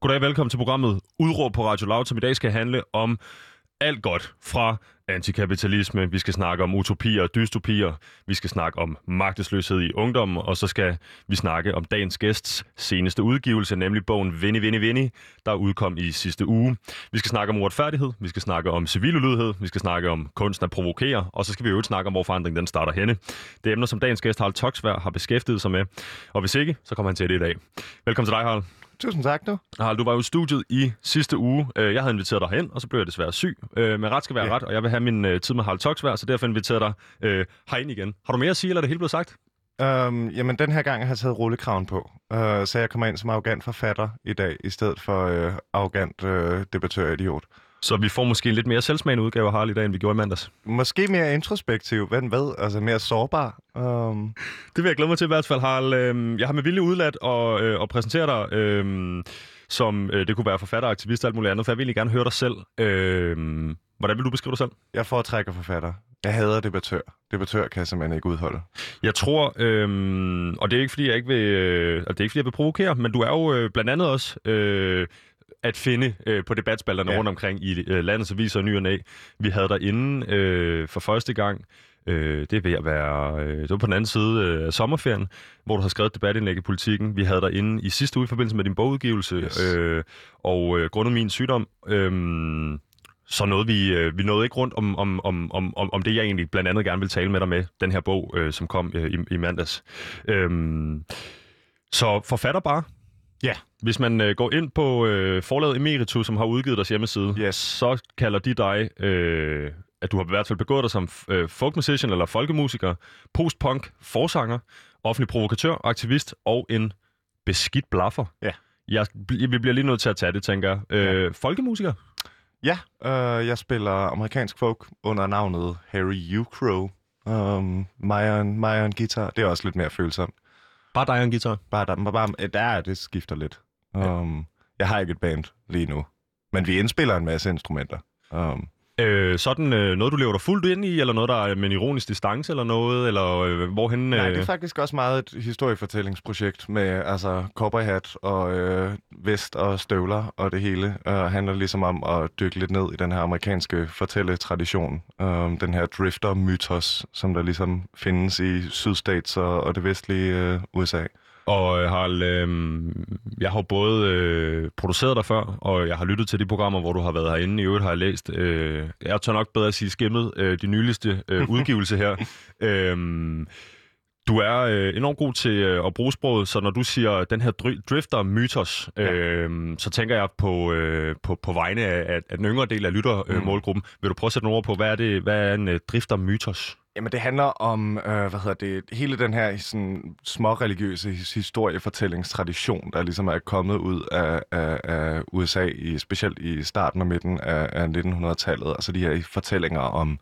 Goddag, velkommen til programmet Udråb på Radio Loud, som i dag skal handle om alt godt fra antikapitalisme, vi skal snakke om utopier og dystopier, vi skal snakke om magtesløshed i ungdommen, og så skal vi snakke om dagens gæsts seneste udgivelse, nemlig bogen Vinnie, Vinnie, Vinnie, der udkom i sidste uge. Vi skal snakke om uretfærdighed, vi skal snakke om civil ulydighed, vi skal snakke om kunsten at provokere, og så skal vi jo snakke om, hvor forandringen den starter henne. Det er emner, som dagens gæst Harald Toksvær har beskæftiget sig med, og hvis ikke, så kommer han til det i dag. Velkommen til dig, Harald. Tusind tak, du. Harald, du var jo i studiet i sidste uge. Øh, Jeg havde inviteret dig hen, og så blev jeg desværre syg. Øh, Men ret skal være Ja. ret, og jeg vil have min øh, tid med Harald Toksvær, så derfor inviterer jeg dig øh, herind igen. Har du mere at sige, eller er det hele blevet sagt? Um, jamen, den her gang har jeg taget rullekraven på, uh, så jeg kommer ind som arrogant forfatter i dag, i stedet for uh, arrogant uh, debattør-idiot. Så vi får måske en lidt mere selvsmagende udgave af Harald i dag, end vi gjorde i mandags. Måske mere introspektiv, hvem ved, altså mere sårbar. Um, Det vil jeg glæde mig til i hvert fald, Harald. Øh, Jeg har med vilje udladt og, øh, og præsentere dig øh, som, øh, det kunne være forfatter, aktivist og alt muligt andet, for jeg vil egentlig gerne høre dig selv. Øh, Hvordan vil du beskrive dig selv? jeg foretrækker forfatter. Jeg hader debattør. Debattør kan jeg simpelthen ikke udholde. Jeg tror, øhm, og det er ikke fordi jeg ikke vil, øh, det er ikke fordi jeg vil provokere, men du er jo øh, blandt andet også øh, at finde øh, på debatspalterne ja. Rundt omkring i øh, landets aviser og ny og næ. Vi havde der inde øh, for første gang. Øh, det er ved at være, øh, det var på den anden side øh, af sommerferien, hvor du har skrevet et debatindlæg i politikken. Vi havde der inde i sidste uge i forbindelse med din bogudgivelse, Yes. øh, og øh, grundet min sygdom, øh, så nåede vi, øh, vi nåede ikke rundt om, om, om, om, om, om det, jeg egentlig blandt andet gerne vil tale med dig med, den her bog, øh, som kom øh, i, i mandags. Øhm, så forfatter bare. Ja. Hvis man øh, går ind på øh, forlaget Emeritus, som har udgivet deres hjemmeside, Yes. så kalder de dig, øh, at du har i hvert fald begået dig som øh, folk musician eller folkemusiker, postpunk, forsanger, offentlig provokatør, aktivist og en beskidt blaffer. Ja. Jeg, vi bliver lige nødt til at tage det, tænker jeg. Øh, Folkemusiker? Ja, uh, jeg spiller amerikansk folk under navnet Harry U. Crow. Um, mig, og en, mig og en guitar. Det er også lidt mere følsomt. Bare dig og en guitar? Bare der, bare, bare, der er, det skifter lidt. Um, jeg har ikke et band lige nu. Men vi indspiller en masse instrumenter. Um, Øh, sådan øh, noget, du lever dig fuldt ind i, eller noget, der er med en ironisk distance, eller noget, eller øh, hvorhen... Øh... nej, det er faktisk også meget et historiefortællingsprojekt med altså cowboyhat og øh, vest og støvler og det hele. Uh, handler ligesom om at dykke lidt ned i den her amerikanske fortælletradition. Um, den her drifter-mytos, som der ligesom findes i Sydstates og, og det vestlige øh, USA. Og øh, Harald, øh, jeg har både øh, produceret dig før, og jeg har lyttet til de programmer, hvor du har været herinde. I øvrigt har jeg læst, øh, jeg tør nok bedre at sige skimmet, øh, de nyligste øh, udgivelse her. Øh, du er øh, enormt god til øh, at bruge sproget, så når du siger den her dri- drifter-mytos, øh, så tænker jeg på, øh, på, på vegne af, af, den yngre del af lyttermålgruppen. Øh, Mm. målgruppen. Vil du prøve at sætte nogle ord på, hvad er, det, hvad er en øh, drifter-mytos? Jamen, det handler om, øh, hvad hedder det, hele den her sådan, små religiøse historiefortællingstradition, der ligesom er kommet ud af, af, af USA, i, specielt i starten og midten af, af 1900-tallet. Altså de her fortællinger om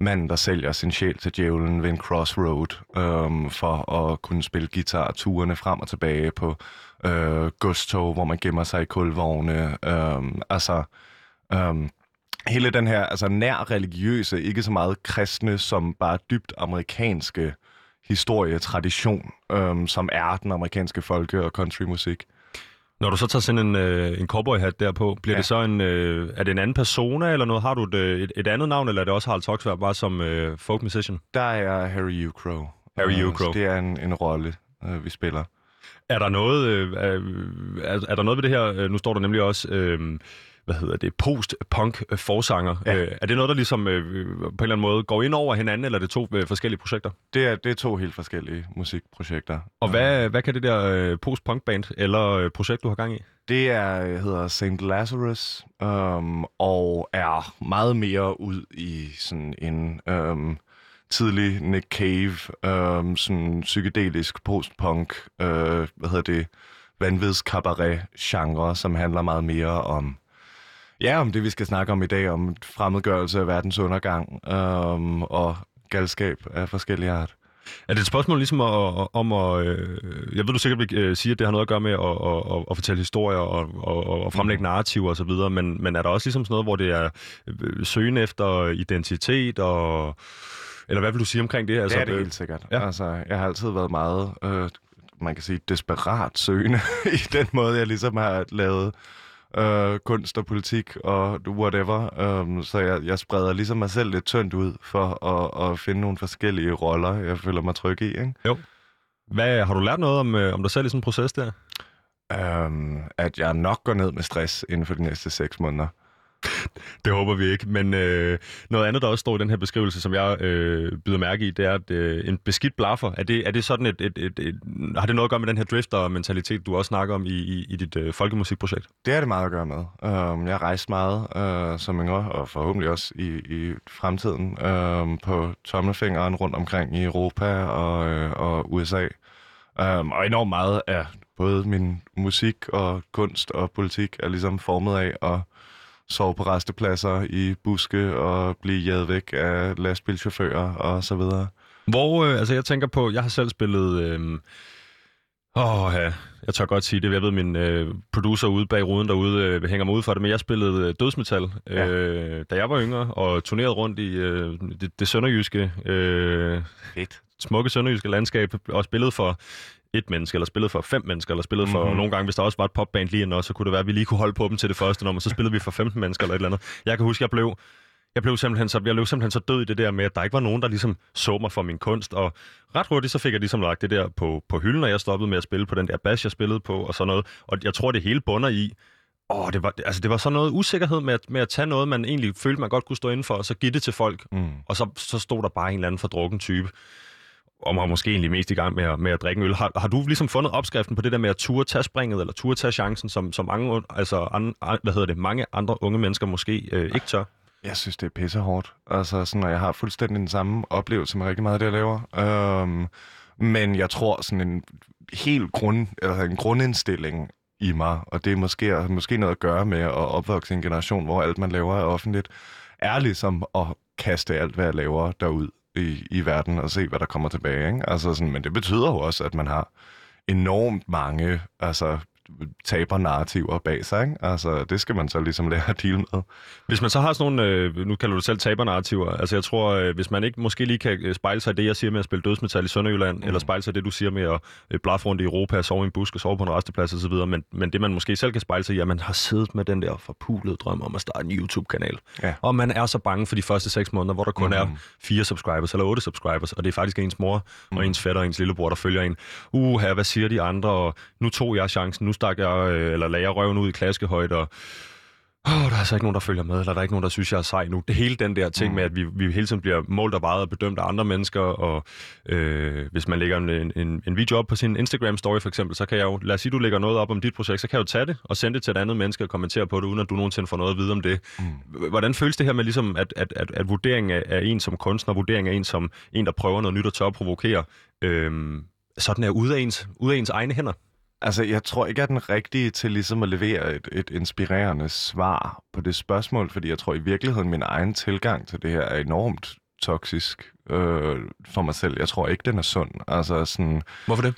manden, der sælger sin sjæl til djævlen ved en crossroad, øh, for at kunne spille guitar turene frem og tilbage på øh, godstog, hvor man gemmer sig i kulvogne. Øh, altså... Øh, hele den her altså nær religiøse, ikke så meget kristne, som bare dybt amerikanske historietradition, øhm, som er den amerikanske folke- og countrymusik. Når du så tager sådan en, øh, en cowboy-hat der på, bliver ja. Det så en, øh, er det en anden persona eller noget? Har du et, øh, et, et andet navn, eller er det også Harald Toksvær bare som øh, folk musician? Der er Harry U. Crow. Harry Øh, U. Crow. Det er en, en rolle, øh, vi spiller. Er der noget, øh, er, er, er der noget ved det her, øh, nu står der nemlig også, øh, hvad hedder det, post-punk-forsanger. Ja. Øh, er det noget, der ligesom øh, på en eller anden måde går ind over hinanden, eller er det to øh, forskellige projekter? Det er, det er to helt forskellige musikprojekter. Og hvad, hvad kan det der øh, post-punk-band eller øh, projekt, du har gang i? Det er, hedder St. Lazarus, øhm, og er meget mere ud i sådan en øhm, tidlig Nick Cave, øhm, sådan psykedelisk postpunk, øh, hvad hedder det, vanvids cabaret genre, som handler meget mere om Ja, om det vi skal snakke om i dag, om fremmedgørelse af verdens undergang øhm, og galskab af forskellige art. Er det et spørgsmål ligesom at, om at... Øh, jeg ved, du sikkert vil øh, sige, at det har noget at gøre med at, at, at, at fortælle historier og, og, og fremlægge narrativer osv., men, men er der også ligesom sådan noget, hvor det er øh, søgen efter identitet og... Eller hvad vil du sige omkring det? Altså, det er det øh, helt sikkert. Ja. Altså, jeg har altid været meget, øh, man kan sige, desperat søgende i den måde, jeg ligesom har lavet øh, kunst og politik og whatever. Um, så jeg, jeg spreder ligesom mig selv lidt tyndt ud for at, at finde nogle forskellige roller, jeg føler mig tryg i. Ikke? Jo. Hvad, har du lært noget om, øh, om dig selv i sådan en proces der? Um, at jeg nok går ned med stress inden for de næste seks måneder. Det håber vi ikke, men øh, noget andet, der også står i den her beskrivelse, som jeg øh, byder mærke i, det er, at øh, en beskidt blaffer, er det, er det sådan et, et, et, et, har det noget at gøre med den her drifter-mentalitet, du også snakker om i, i, i dit øh, folkemusikprojekt? Det er det meget at gøre med. Øh, jeg har rejst meget øh, som yngre, og forhåbentlig også i, i fremtiden, øh, på tommelfingeren rundt omkring i Europa og, øh, og USA. Øh, og enormt meget af både min musik og kunst og politik er ligesom formet af at sove på restepladser i buske og blive jaget væk af lastbilchauffører og så videre. Hvor, øh, altså jeg tænker på, jeg har selv spillet, øh, åh ja, jeg tør godt sige det, jeg ved, min øh, producer ude bag ruden derude øh, hænger mig ud for det, men jeg spillede øh, dødsmetal, ja. øh, da jeg var yngre, og turnerede rundt i øh, det, det sønderjyske, øh, Fedt. smukke sønderjyske landskab, og spillede for et menneske, eller spillede for fem mennesker, eller spillede for Mhm. nogle gange, hvis der også var et popband lige inden så kunne det være, at vi lige kunne holde på dem til det første nummer, så spillede vi for 15 mennesker eller et eller andet. Jeg kan huske, jeg blev, jeg blev simpelthen så, jeg blev simpelthen så død i det der med, at der ikke var nogen, der ligesom så mig for min kunst, og ret hurtigt så fik jeg ligesom lagt det der på, på hylden, og jeg stoppede med at spille på den der bass, jeg spillede på, og sådan noget. Og jeg tror, det hele bunder i, åh, det var, altså, det var sådan noget usikkerhed med at, med at tage noget, man egentlig følte, man godt kunne stå inden for, og så give det til folk, Mm. og så, så stod der bare en eller anden fordrukken type, og var måske egentlig mest i gang med at, med at drikke en øl. Har, har du ligesom fundet opskriften på det der med at turde tage springet, eller turde tage chancen, som, som mange, altså, an, an, hvad hedder det, mange andre unge mennesker måske øh, ikke tør? Jeg synes, det er pissehårdt. Altså, sådan, og jeg har fuldstændig den samme oplevelse med rigtig meget af det, jeg laver. Øhm, men jeg tror, sådan en helt grund, eller en grundindstilling i mig, og det er måske, måske noget at gøre med at opvokse i en generation, hvor alt, man laver, er offentligt, er ligesom at kaste alt, hvad jeg laver derud i, i verden, og se, hvad der kommer tilbage. Ikke? Altså sådan, men det betyder jo også, at man har enormt mange altså, tabernarrativer bag sig. Ikke? Altså, det skal man så ligesom lære at deal med. Hvis man så har sådan nogle, øh, nu kalder du det selv tabernarrativer, altså jeg tror, øh, hvis man ikke måske lige kan øh, spejle sig i det, jeg siger med at spille dødsmetal i Sønderjylland, mm. eller spejle sig i det, du siger med at øh, blaffe rundt i Europa, sove i en busk og sove på en resteplads osv., men, men det man måske selv kan spejle sig i, at man har siddet med den der forpulede drøm om at starte en YouTube-kanal. Ja. Og man er så bange for de første seks måneder, hvor der kun mm. er Mhm. fire subscribers eller otte subscribers, og det er faktisk ens mor mm. og ens fætter og ens lillebror, der følger en. Uh, her, hvad siger de andre? Og nu tog jeg chancen, nu stak jeg, øh, eller lagde jeg røven ud i klaskehøjde, og Åh, der er altså ikke nogen, der følger med, eller der er ikke nogen, der synes, jeg er sej nu. Det hele den der ting mm. med, at vi, vi hele tiden bliver målt og vejet og bedømt af andre mennesker, og øh, hvis man lægger en, en, en video op på sin Instagram-story for eksempel, så kan jeg jo, lad os sige, du lægger noget op om dit projekt, så kan jeg jo tage det og sende det til et andet menneske og kommentere på det, uden at du nogensinde får noget at vide om det. Mm. Hvordan føles det her med, ligesom, at, at, at, at vurderingen af, en som kunstner, vurderingen af en som en, der prøver noget nyt og tør at provokere, øh, sådan er ude af ens, ude af ens egne hænder? Altså, jeg tror ikke, jeg er den rigtige til ligesom at levere et, et inspirerende svar på det spørgsmål, fordi jeg tror i virkeligheden, min egen tilgang til det her er enormt toksisk øh, for mig selv. Jeg tror ikke, den er sund. Altså sådan... Hvorfor det?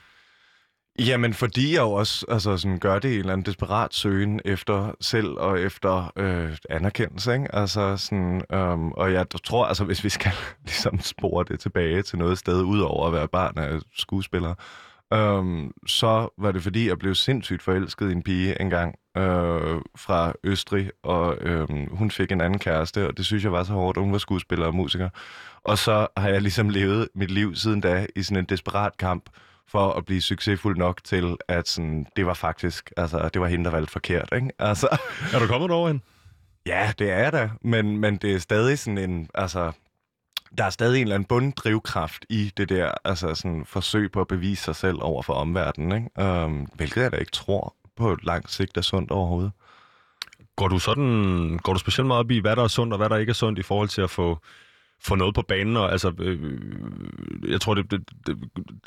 Jamen, fordi jeg jo også altså, sådan, gør det i en eller anden desperat søgen efter selv og efter øh, anerkendelse, ikke? Altså sådan, øhm, og jeg tror, altså hvis vi skal ligesom spore det tilbage til noget sted, udover at være barn af skuespiller, øhm, så var det fordi, jeg blev sindssygt forelsket i en pige engang øh, fra Østrig, og øh, hun fik en anden kæreste, og det synes jeg var så hårdt, hun var skuespiller og musiker. Og så har jeg ligesom levet mit liv siden da i sådan en desperat kamp, for at blive succesfuld nok til, at sådan, det var faktisk, altså, det var hende, der valgte forkert, ikke? Altså, Er du kommet derover hen? ja, det er jeg da, men, men det er stadig sådan en, altså, der er stadig en eller anden bunddrivkraft i det der, altså sådan forsøg på at bevise sig selv over for omverdenen, ikke? Um, hvilket jeg da ikke tror på lang sigt er sundt overhovedet. Går du sådan, går du specielt meget op i, hvad der er sundt og hvad der ikke er sundt i forhold til at få, få noget på banen? Og, altså, øh, jeg tror, det, det, det,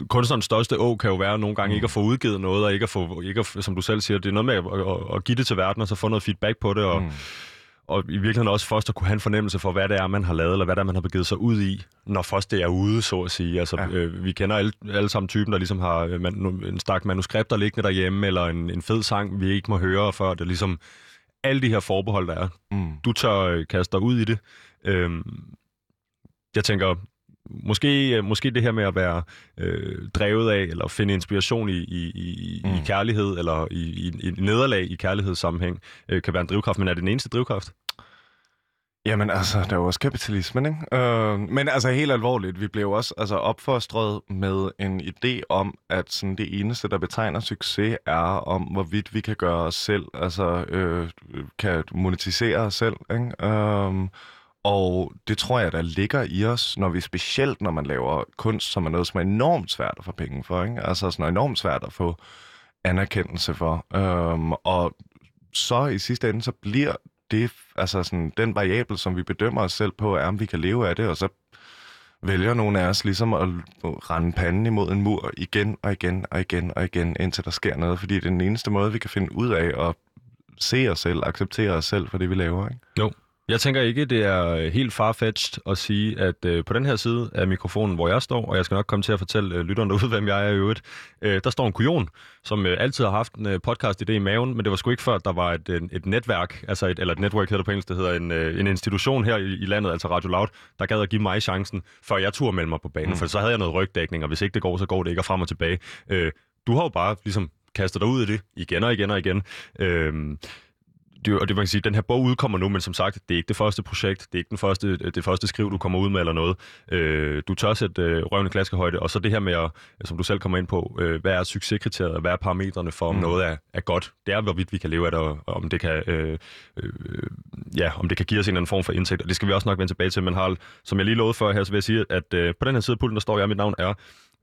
kunstnerens største å kan jo være nogle gange mm. ikke at få udgivet noget, og ikke at få, ikke at, som du selv siger, det er noget med at, at, at give det til verden, og så få noget feedback på det, og, mm. Og i virkeligheden også først at kunne have en fornemmelse for, hvad det er, man har lavet, eller hvad det er, man har begivet sig ud i, når først det er ude, så at sige. Altså, ja. øh, vi kender alle, alle sammen typen, der ligesom har øh, man, en stak manuskripter liggende derhjemme, eller en, en fed sang, vi ikke må høre, før det ligesom alle de her forbehold, der er. Mm. Du tør øh, kaste dig ud i det. Øhm, jeg tænker, måske, øh, måske det her med at være øh, drevet af, eller finde inspiration i, i, i, mm. i kærlighed, eller i, i, i nederlag i kærlighedssammenhæng, øh, kan være en drivkraft, men er det den eneste drivkraft? Jamen altså, der er jo også kapitalismen, ikke? Øh, men altså helt alvorligt, vi blev også altså, opfostret med en idé om, at sådan, det eneste, der betegner succes, er om, hvorvidt vi kan gøre os selv, altså øh, kan monetisere os selv, ikke? Øh, og det tror jeg, der ligger i os, når vi specielt, når man laver kunst, som er noget, som er enormt svært at få penge for, ikke? Altså sådan enormt svært at få anerkendelse for. Øhm, og så i sidste ende, så bliver det, altså sådan, den variabel, som vi bedømmer os selv på, er, om vi kan leve af det, og så vælger nogle af os ligesom at rende panden imod en mur igen og igen og igen og igen, indtil der sker noget, fordi det er den eneste måde, vi kan finde ud af at se os selv, acceptere os selv for det, vi laver. Ikke? Jo. Jeg tænker ikke, det er helt farfetched at sige, at øh, på den her side af mikrofonen, hvor jeg står, og jeg skal nok komme til at fortælle øh, lytterne derude, hvem jeg er i øvrigt, øh, der står en kujon, som øh, altid har haft en øh, podcast-idé i maven, men det var sgu ikke før, der var et, et, et netværk, altså et, eller et network hedder det på engelsk, det hedder en, øh, en institution her i, i landet, altså Radio Loud, der gad at give mig chancen, før jeg turde melde mig på banen, mm. for så havde jeg noget rygdækning, og hvis ikke det går, så går det ikke, og frem og tilbage. Øh, du har jo bare ligesom kastet dig ud i det igen og igen og igen. Øh, det, og det man kan sige, den her bog udkommer nu, men som sagt, det er ikke det første projekt, det er ikke den første, det første skriv, du kommer ud med eller noget. Øh, du tør sætte øh, røven i klaskehøjde, og så det her med, at, som du selv kommer ind på, øh, hvad er succeskriteriet, hvad er parametrene for, om mm. noget er, er godt. Det er, hvorvidt vi kan leve af det, og om det kan, øh, øh, ja, om det kan give os en eller anden form for indtægt, og det skal vi også nok vende tilbage til, men Harald, som jeg lige lovede før her, så vil jeg sige, at øh, på den her side af pulten, der står jeg, mit navn er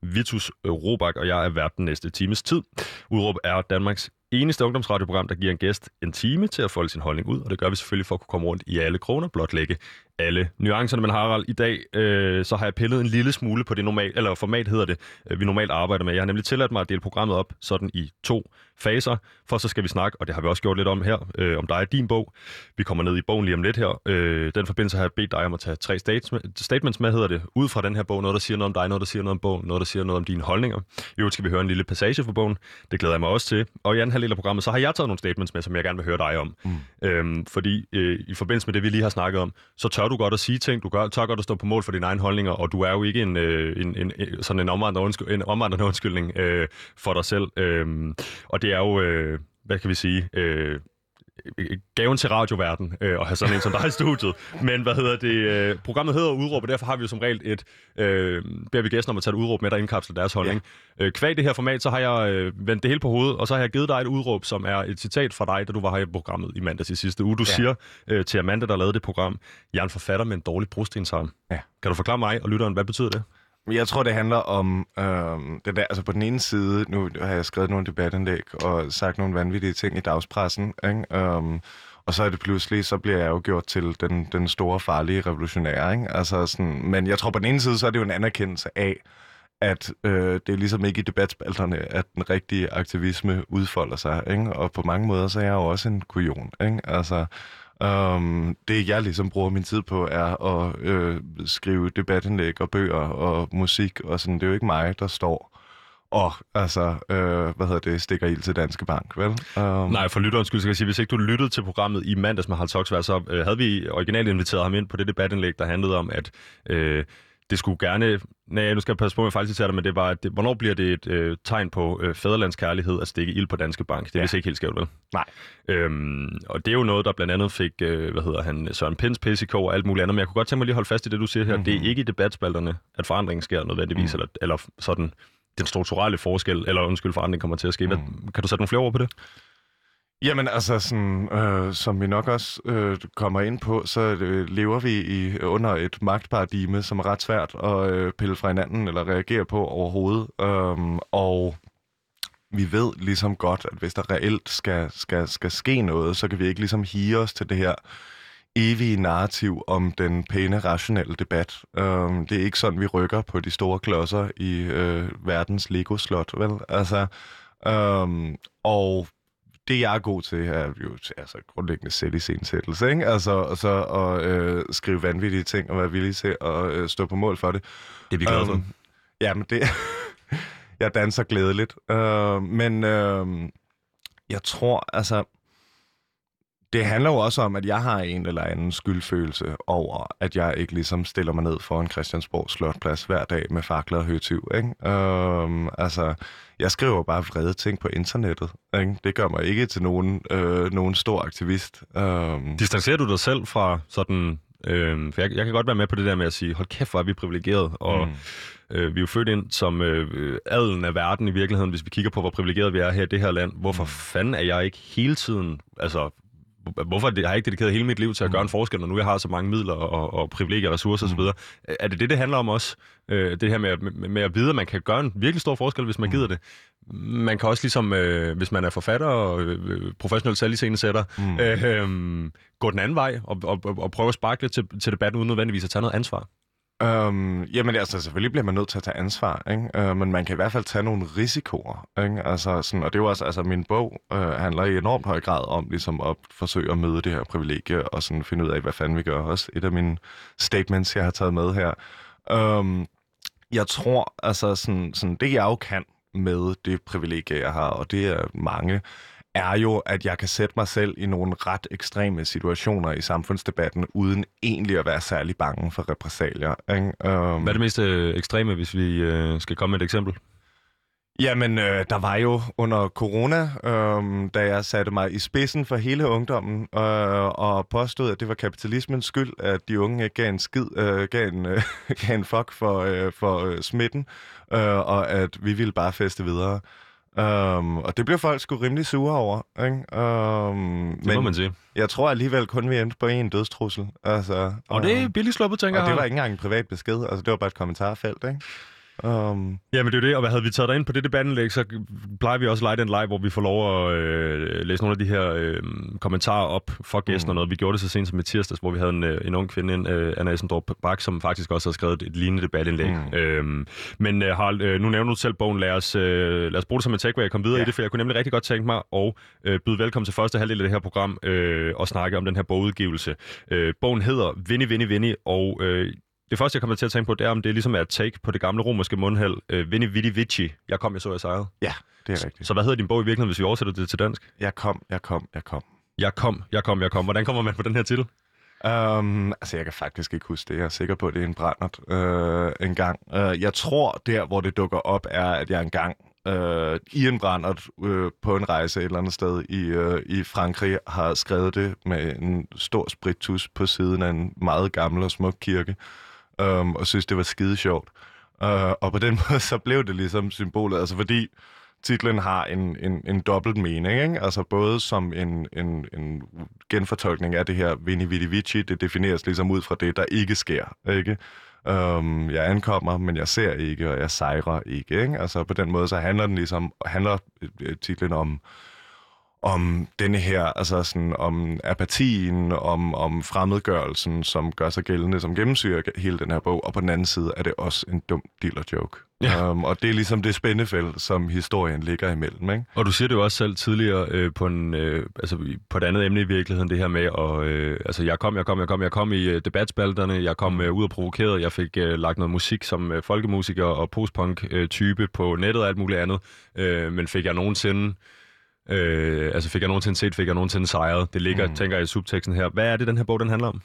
Vitus Robak, og jeg er vært den næste times tid. Udråb er Danmarks eneste ungdomsradioprogram, der giver en gæst en time til at folde sin holdning ud, og det gør vi selvfølgelig for at kunne komme rundt i alle kroner, blotlægge alle nuancerne. Men Harald, i dag øh, så har jeg pillet en lille smule på det normal, eller format hedder det, øh, vi normalt arbejder med. Jeg har nemlig tilladt mig at dele programmet op sådan i to faser, for så skal vi snakke, og det har vi også gjort lidt om her, øh, om dig og din bog. Vi kommer ned i bogen lige om lidt her. Øh, den forbindelse har jeg bedt dig om at tage tre statements med, hedder det, ud fra den her bog. Noget, der siger noget om dig, noget, der siger noget om bogen, noget, der siger noget om dine holdninger. I øvrigt skal vi høre en lille passage fra bogen. Det glæder jeg mig også til. Og i anden halvdel af programmet, så har jeg taget nogle statements med, som jeg gerne vil høre dig om. Mm. Øhm, fordi øh, i forbindelse med det, vi lige har snakket om, så tør du godt at sige ting, du gør, tør godt at stå på mål for dine egne holdninger, og du er jo ikke en, øh, en, en, sådan en omvandrende, undskyld, en omvandrende undskyldning øh, for dig selv. Øh, og det er jo, øh, hvad kan vi sige, øh, gaven til radioverden øh, at have sådan en som dig i studiet. Men hvad hedder det? Øh, programmet hedder Udråb, og derfor har vi jo som regel et, øh, beder vi gæsten om at tage et udråb med, der indkapsler deres holdning. Ja. Øh, kvæg det her format, så har jeg øh, vendt det hele på hovedet, og så har jeg givet dig et udråb, som er et citat fra dig, da du var her i programmet i mandags i sidste uge. Du ja. siger øh, til Amanda, der lavede det program, jeg er en forfatter med en dårlig brostensarm. Ja. Kan du forklare mig og lytteren, hvad betyder det? Jeg tror, det handler om øh, det der, altså på den ene side, nu har jeg skrevet nogle debatindlæg og sagt nogle vanvittige ting i dagspressen, ikke? Um, og så er det pludselig, så bliver jeg jo gjort til den, den store, farlige revolutionær. Ikke? Altså sådan, men jeg tror på den ene side, så er det jo en anerkendelse af, at øh, det er ligesom ikke i debatspalterne, at den rigtige aktivisme udfolder sig. Ikke? Og på mange måder, så er jeg jo også en kujon. Ikke? Altså, Um, det, jeg ligesom bruger min tid på, er at øh, skrive debatindlæg og bøger og musik, og sådan. Det er jo ikke mig, der står og altså, øh, hvad hedder det, stikker ild til Danske Bank, vel? Um... Nej, for lytterens skyld, skal jeg sige, hvis ikke du lyttede til programmet i mandags med Harald Toksvær, så øh, havde vi originalt inviteret ham ind på det debatindlæg, der handlede om, at øh, det skulle gerne... Nej, nu skal jeg passe på, faktisk det, men det var, det, hvornår bliver det et øh, tegn på øh, fæderlandskærlighed at stikke ild på Danske Bank? Det er ja. vist ikke helt skævt, vel? Nej. Øhm, og det er jo noget, der blandt andet fik, øh, hvad hedder han, Søren Pins PCK og alt muligt andet, men jeg kunne godt tænke mig lige at holde fast i det, du siger her. Mm-hmm. Det er mhm. ikke i debatspalterne, at forandringen sker nødvendigvis, mm. eller, eller sådan den strukturelle forskel, eller undskyld, forandring kommer til at ske. Mm. Kan du sætte nogle flere ord på det? Jamen altså, sådan, øh, som vi nok også øh, kommer ind på, så øh, lever vi i under et magtparadigme, som er ret svært at øh, pille fra hinanden eller reagere på overhovedet. Um, og vi ved ligesom godt, at hvis der reelt skal, skal, skal ske noget, så kan vi ikke ligesom hige os til det her evige narrativ om den pæne, rationelle debat. Um, det er ikke sådan, vi rykker på de store klodser i øh, verdens Lego-slot, vel? Altså, um, og det, jeg er god til, er jo altså, grundlæggende selv i scenesættelse, ikke? Altså, og så at øh, skrive vanvittige ting og være villig til at øh, stå på mål for det. Det er vi glade for. Um, jamen, det... jeg danser glædeligt. Uh, men uh, jeg tror, altså... det handler jo også om, at jeg har en eller anden skyldfølelse over, at jeg ikke ligesom stiller mig ned foran Christiansborg Slotplads hver dag med fakler og høtyv. Ikke? Øhm, altså, jeg skriver bare vrede ting på internettet. Ikke? Det gør mig ikke til nogen, øh, nogen stor aktivist. Øhm. Distancerer du dig selv fra sådan... Øh, for jeg, jeg kan godt være med på det der med at sige, hold kæft, hvor er vi privilegeret, og mm. øh, vi er jo født ind som øh, adelen af verden i virkeligheden, hvis vi kigger på, hvor privilegeret vi er her i det her land. Hvorfor mm. fanden er jeg ikke hele tiden altså, hvorfor har jeg ikke dedikeret hele mit liv til at gøre en forskel, når nu jeg har så mange midler og, og privilegier, ressourcer mm. osv.? Er det det, det handler om også? Øh, det her med, med, med at vide, at man kan gøre en virkelig stor forskel, hvis man mm. gider det. Man kan også ligesom, øh, hvis man er forfatter og øh, professionel selviscenesætter, mm. øh, øh, gå den anden vej og, og, og prøve at sparke lidt til, til debatten, uden nødvendigvis at tage noget ansvar. Øhm, jamen altså, selvfølgelig bliver man nødt til at tage ansvar, ikke? Øh, men man kan i hvert fald tage nogle risikoer. Ikke? Altså, sådan, og det er jo også, altså min bog øh, handler i enormt høj grad om ligesom at forsøge at møde det her privilegie og sådan finde ud af, hvad fanden vi gør. Også et af mine statements, jeg har taget med her. Øhm, jeg tror, altså sådan, sådan, det jeg jo kan med det privilegie, jeg har, og det er mange, er jo, at jeg kan sætte mig selv i nogle ret ekstreme situationer i samfundsdebatten, uden egentlig at være særlig bange for repressalier. Ikke? Um... Hvad er det mest øh, ekstreme, hvis vi øh, skal komme med et eksempel? Jamen, øh, der var jo under corona, øh, da jeg satte mig i spidsen for hele ungdommen øh, og påstod, at det var kapitalismens skyld, at de unge ikke gav en skid, øh, gav, en, øh, gav en fuck for, øh, for øh, smitten, øh, og at vi ville bare feste videre. Um, og det blev folk sgu rimelig sure over. Ikke? Um, det men må man sige. Jeg tror alligevel kun, vi endte på en dødstrussel. Altså, og det er billigt sluppet, tænker jeg. Og det var ikke engang en privat besked. Altså, det var bare et kommentarfelt, ikke? Um... Ja, men det er jo det, og hvad havde vi taget dig ind på det debattenlæg, så plejer vi også lege den live, hvor vi får lov at øh, læse nogle af de her øh, kommentarer op for gæsten mm. og noget. Vi gjorde det så sent som i tirsdags, hvor vi havde en, øh, en ung kvinde, ind, øh, Anna Esendorp Bak, som faktisk også har skrevet et lignende debatindlæg. Mm. Øhm, men øh, Harald, øh, nu nævner du selv bogen, lad os, øh, lad os bruge det som en takeaway og komme videre ja. i det, for jeg kunne nemlig rigtig godt tænke mig at øh, byde velkommen til første halvdel af det her program øh, og snakke om den her bogudgivelse. Øh, bogen hedder Vinnie, Vinnie, Vinnie, og øh, det første, jeg kommer til at tænke på, det er, om det ligesom er et take på det gamle romerske mundhæld. Øh, Vini Vidi Vici. Jeg kom, jeg så, jeg sejrede. Ja, det er rigtigt. Så hvad hedder din bog i virkeligheden, hvis vi oversætter det til dansk? Jeg kom, jeg kom, jeg kom. Jeg kom, jeg kom, jeg kom. Hvordan kommer man på den her titel? Um, altså, jeg kan faktisk ikke huske det. Jeg er sikker på, at det er en brændert uh, en gang. Uh, jeg tror, der, hvor det dukker op, er, at jeg engang uh, i en brændert uh, på en rejse et eller andet sted i, uh, i Frankrig har skrevet det med en stor spritus på siden af en meget gammel og smuk kirke um, og synes, det var skide sjovt. Uh, og på den måde, så blev det ligesom symbolet, altså fordi titlen har en, en, en dobbelt mening, ikke? altså både som en, en, en genfortolkning af det her Vini Vidi Vici, det defineres ligesom ud fra det, der ikke sker, ikke? Um, jeg ankommer, men jeg ser ikke, og jeg sejrer ikke, ikke? Altså på den måde, så handler den ligesom, handler øh, øh, titlen om om denne her, altså sådan om apatien, om, om fremmedgørelsen, som gør sig gældende, som gennemsyrer hele den her bog, og på den anden side er det også en dum dealer joke. Ja. Um, og det er ligesom det spændefelt, som historien ligger imellem. Ikke? Og du siger det jo også selv tidligere øh, på, en, øh, altså på et andet emne i virkeligheden, det her med, og, øh, altså jeg kom, jeg kom, jeg kom, jeg kom i øh, debatspalterne, jeg kom øh, ud og provokeret, jeg fik øh, lagt noget musik som øh, folkemusiker og postpunk-type øh, på nettet og alt muligt andet, øh, men fik jeg nogensinde Øh, altså fik jeg nogensinde set, fik jeg nogensinde sejret. Det ligger, mm. tænker jeg, i subteksten her. Hvad er det, den her bog, den handler om?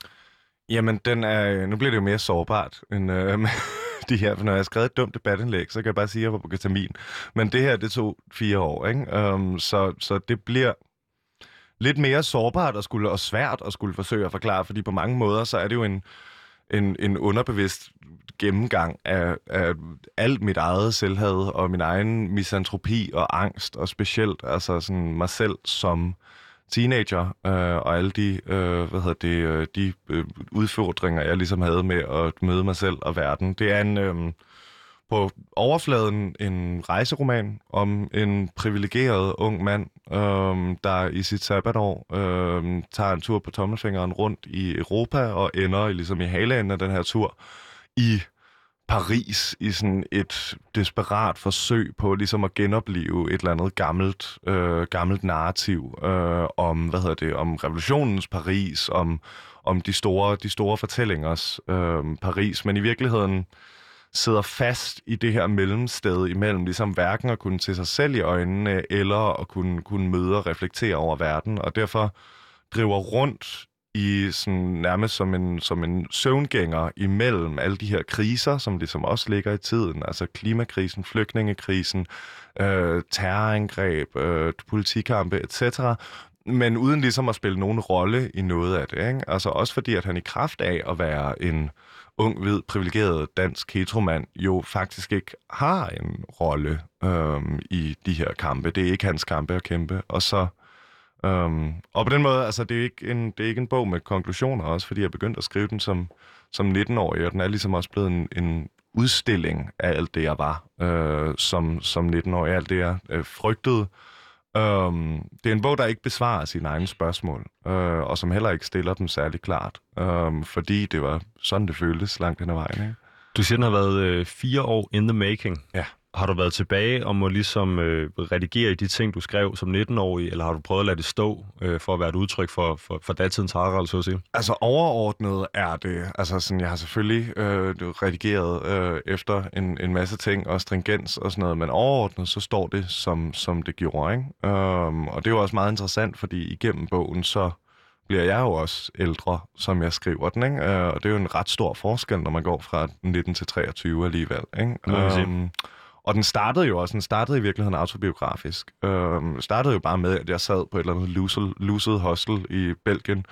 Jamen, den er, nu bliver det jo mere sårbart end øh, de her, for når jeg har skrevet et dumt debatindlæg, så kan jeg bare sige, at jeg var på ketamin. Men det her, det tog fire år, ikke? Um, så, så det bliver lidt mere sårbart og, skulle, og svært at skulle forsøge at forklare, fordi på mange måder, så er det jo en, en, en underbevidst gennemgang af, af alt mit eget selvhed og min egen misantropi og angst, og specielt altså sådan mig selv som teenager, øh, og alle de, øh, hvad hedder det, øh, de øh, udfordringer, jeg ligesom havde med at møde mig selv og verden. Det er en, øh, på overfladen en rejseroman om en privilegeret ung mand, øh, der i sit sabbatår øhm, tager en tur på tommelfingeren rundt i Europa og ender ligesom i haleenden af den her tur i Paris i sådan et desperat forsøg på ligesom at genopleve et eller andet gammelt, øh, gammelt narrativ øh, om, hvad hedder det, om revolutionens Paris, om, om de store, de store fortællingers øh, Paris, men i virkeligheden sidder fast i det her mellemsted imellem ligesom hverken at kunne se sig selv i øjnene, eller at kunne, kunne møde og reflektere over verden, og derfor driver rundt i sådan nærmest som en, som en søvngænger imellem alle de her kriser, som ligesom også ligger i tiden, altså klimakrisen, flygtningekrisen, øh, terrorangreb, øh, politikampe, etc., men uden ligesom at spille nogen rolle i noget af det. Ikke? Altså også fordi, at han i kraft af at være en ung, hvid, privilegeret dansk heteromand, jo faktisk ikke har en rolle øhm, i de her kampe. Det er ikke hans kampe at kæmpe. Og så øhm, og på den måde, altså, det er, ikke en, det er ikke en bog med konklusioner også, fordi jeg begyndte at skrive den som, som 19-årig, og den er ligesom også blevet en, en udstilling af alt det, jeg var øh, som, som 19-årig, alt det, jeg øh, frygtede. Um, det er en bog, der ikke besvarer sine egne spørgsmål, øh, og som heller ikke stiller dem særlig klart, um, fordi det var sådan, det føltes langt hen ad vejen. Ikke? Du siger, den har været øh, fire år in the making. Ja. Har du været tilbage og må ligesom øh, redigere i de ting, du skrev som 19-årig, eller har du prøvet at lade det stå øh, for at være et udtryk for, for, for datidens Harald, så at sige? Altså overordnet er det, altså sådan, jeg har selvfølgelig øh, redigeret øh, efter en, en masse ting og stringens og sådan noget, men overordnet så står det, som, som det gjorde, ikke? Um, og det er jo også meget interessant, fordi igennem bogen, så bliver jeg jo også ældre, som jeg skriver den, ikke? Uh, og det er jo en ret stor forskel, når man går fra 19 til 23 alligevel, ikke? Um, og den startede jo også, den startede i virkeligheden autobiografisk. Øhm, startede jo bare med, at jeg sad på et eller andet lucid, lucid hostel i Belgien,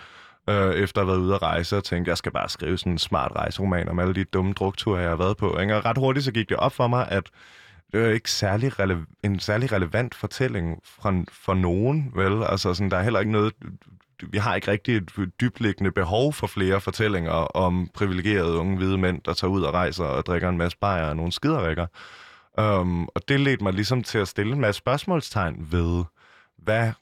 øh, efter at have været ude at rejse, og tænkte, jeg skal bare skrive sådan en smart rejseroman om alle de dumme drukture, jeg har været på. Ikke? Og ret hurtigt så gik det op for mig, at det er ikke særlig rele- en særlig relevant fortælling fra, for nogen, vel? Altså, sådan, der er heller ikke noget... Vi har ikke rigtig et dybliggende behov for flere fortællinger om privilegerede unge hvide mænd, der tager ud og rejser og drikker en masse bajer og nogle skiderikker. Um, og det ledte mig ligesom til at stille en masse spørgsmålstegn ved, hvad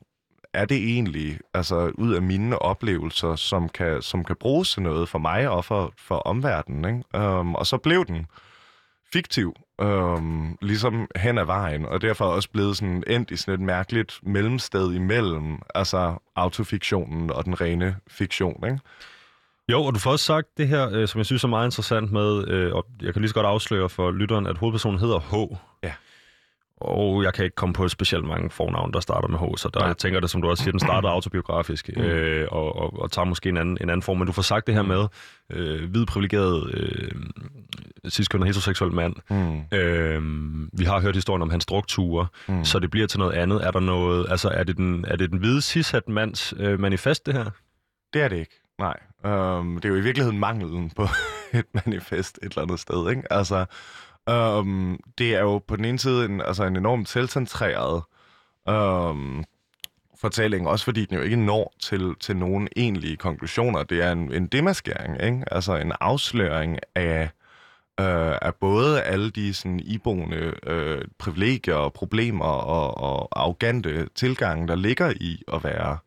er det egentlig, altså ud af mine oplevelser, som kan, som kan bruges til noget for mig og for, for omverdenen. Ikke? Um, og så blev den fiktiv, um, ligesom hen ad vejen, og derfor også blevet sådan endt i sådan et mærkeligt mellemsted imellem, altså autofiktionen og den rene fiktion. Ikke? Jo, og du får også sagt det her, øh, som jeg synes er meget interessant med, øh, og jeg kan lige så godt afsløre for lytteren, at hovedpersonen hedder H. Ja. Og jeg kan ikke komme på specielt mange fornavn, der starter med H, så der, jeg tænker det, som du også siger, den starter autobiografisk, mm. øh, og, og, og tager måske en anden, en anden form. Men du får sagt det her mm. med øh, hvid privilegeret øh, og heteroseksuel mand. Mm. Øh, vi har hørt historien om hans strukturer, mm. så det bliver til noget andet. Er der noget, altså er det den, er det den hvide cishat mands øh, manifest, det her? Det er det ikke. Nej, um, det er jo i virkeligheden manglen på et manifest et eller andet sted, ikke? Altså, um, det er jo på den ene side en, altså en enormt selvcentreret um, fortælling, også fordi den jo ikke når til, til nogen egentlige konklusioner. Det er en, en demaskering, ikke? Altså en afsløring af, øh, af både alle de sådan iboende øh, privilegier og problemer og, og arrogante tilgange, der ligger i at være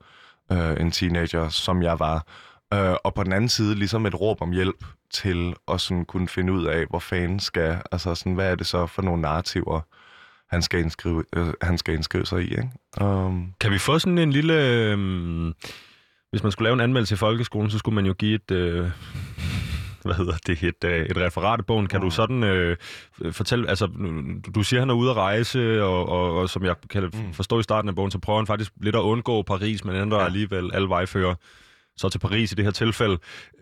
øh, en teenager, som jeg var, Øh, og på den anden side ligesom et råb om hjælp til at sådan kunne finde ud af, hvor fanden skal, altså sådan, hvad er det så for nogle narrativer, han skal indskrive, øh, han skal indskrive sig i. Ikke? Um... Kan vi få sådan en lille... Øh, hvis man skulle lave en anmeldelse i folkeskolen, så skulle man jo give et... Øh, hvad hedder det, et, øh, et referat af bogen. Kan mm. du sådan øh, fortælle, altså du, siger, han er ude at rejse, og, og, og som jeg kan mm. forstå i starten af bogen, så prøver han faktisk lidt at undgå Paris, men ændrer ja. alligevel alle vejfører så til Paris i det her tilfælde.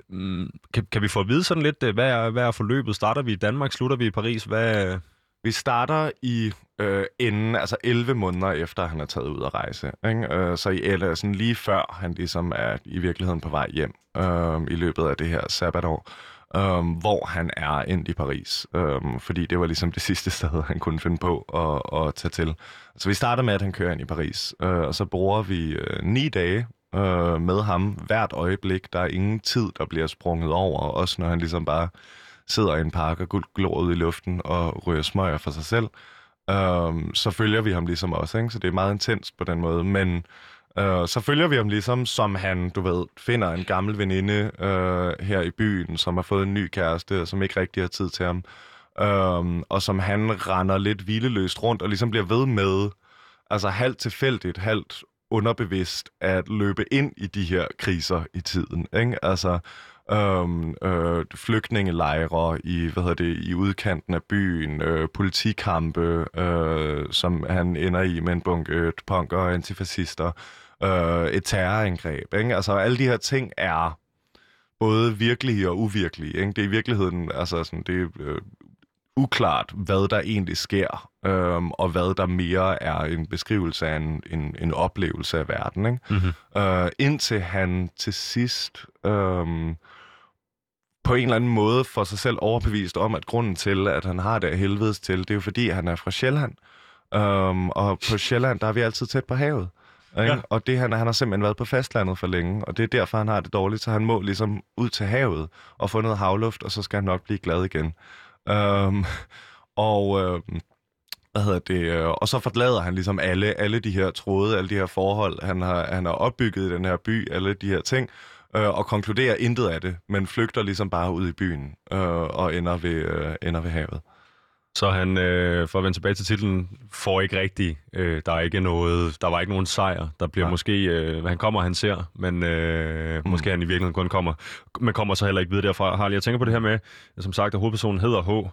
Mm, kan, kan vi få at vide sådan lidt, øh, hvad er, hvad er forløbet? Starter vi i Danmark, slutter vi i Paris? Hvad... Øh? Vi starter i øh, inden, altså 11 måneder efter, han er taget ud at rejse. Ikke? Øh, så i, eller sådan lige før han ligesom er i virkeligheden på vej hjem øh, i løbet af det her sabbatår. Um, hvor han er ind i Paris, um, fordi det var ligesom det sidste sted, han kunne finde på at, at tage til. Så vi starter med, at han kører ind i Paris, øh, og så bruger vi øh, ni dage øh, med ham hvert øjeblik. Der er ingen tid, der bliver sprunget over, også når han ligesom bare sidder i en park og glor ud i luften og ryger smøger for sig selv. Øh, så følger vi ham ligesom også, ikke? så det er meget intens på den måde. Men øh, så følger vi ham ligesom, som han, du ved, finder en gammel veninde øh, her i byen, som har fået en ny kæreste, og som ikke rigtig har tid til ham. Øh, og som han render lidt hvileløst rundt og ligesom bliver ved med, altså halvt tilfældigt, halvt underbevidst at løbe ind i de her kriser i tiden. Ikke? Altså øhm, øh, flygtningelejre i, hvad hedder det, i udkanten af byen, øh, politikampe, øh, som han ender i med en bunke punker og antifascister. øh, et terrorangreb. Ikke? Altså alle de her ting er både virkelige og uvirkelige. Ikke? Det er i virkeligheden altså sådan, det er, øh, uklart, hvad der egentlig sker, øhm, og hvad der mere er en beskrivelse af en, en, en oplevelse af verden. Ikke? Mm-hmm. Øh, indtil han til sidst øhm, på en eller anden måde får sig selv overbevist om, at grunden til, at han har det af helvedes til, det er jo fordi, han er fra Sjælland. Øhm, og på Sjælland, der er vi altid tæt på havet. Ikke? Ja. Og det, han, han har simpelthen været på fastlandet for længe, og det er derfor, han har det dårligt, så han må ligesom ud til havet og få noget havluft, og så skal han nok blive glad igen. Øhm, og, øh, hvad hedder det, øh, og så forlader han ligesom alle, alle de her tråde, alle de her forhold, han har, han har opbygget i den her by, alle de her ting, øh, og konkluderer intet af det, men flygter ligesom bare ud i byen øh, og ender ved, øh, ender ved havet. Så han, øh, for at vende tilbage til titlen, får ikke rigtig, øh, der er ikke noget, der var ikke nogen sejr. Der bliver ja. måske, øh, han kommer, han ser, men øh, mm. måske han i virkeligheden kun kommer, men kommer så heller ikke videre derfra. Harley, jeg tænker på det her med, som sagt, at hovedpersonen hedder H,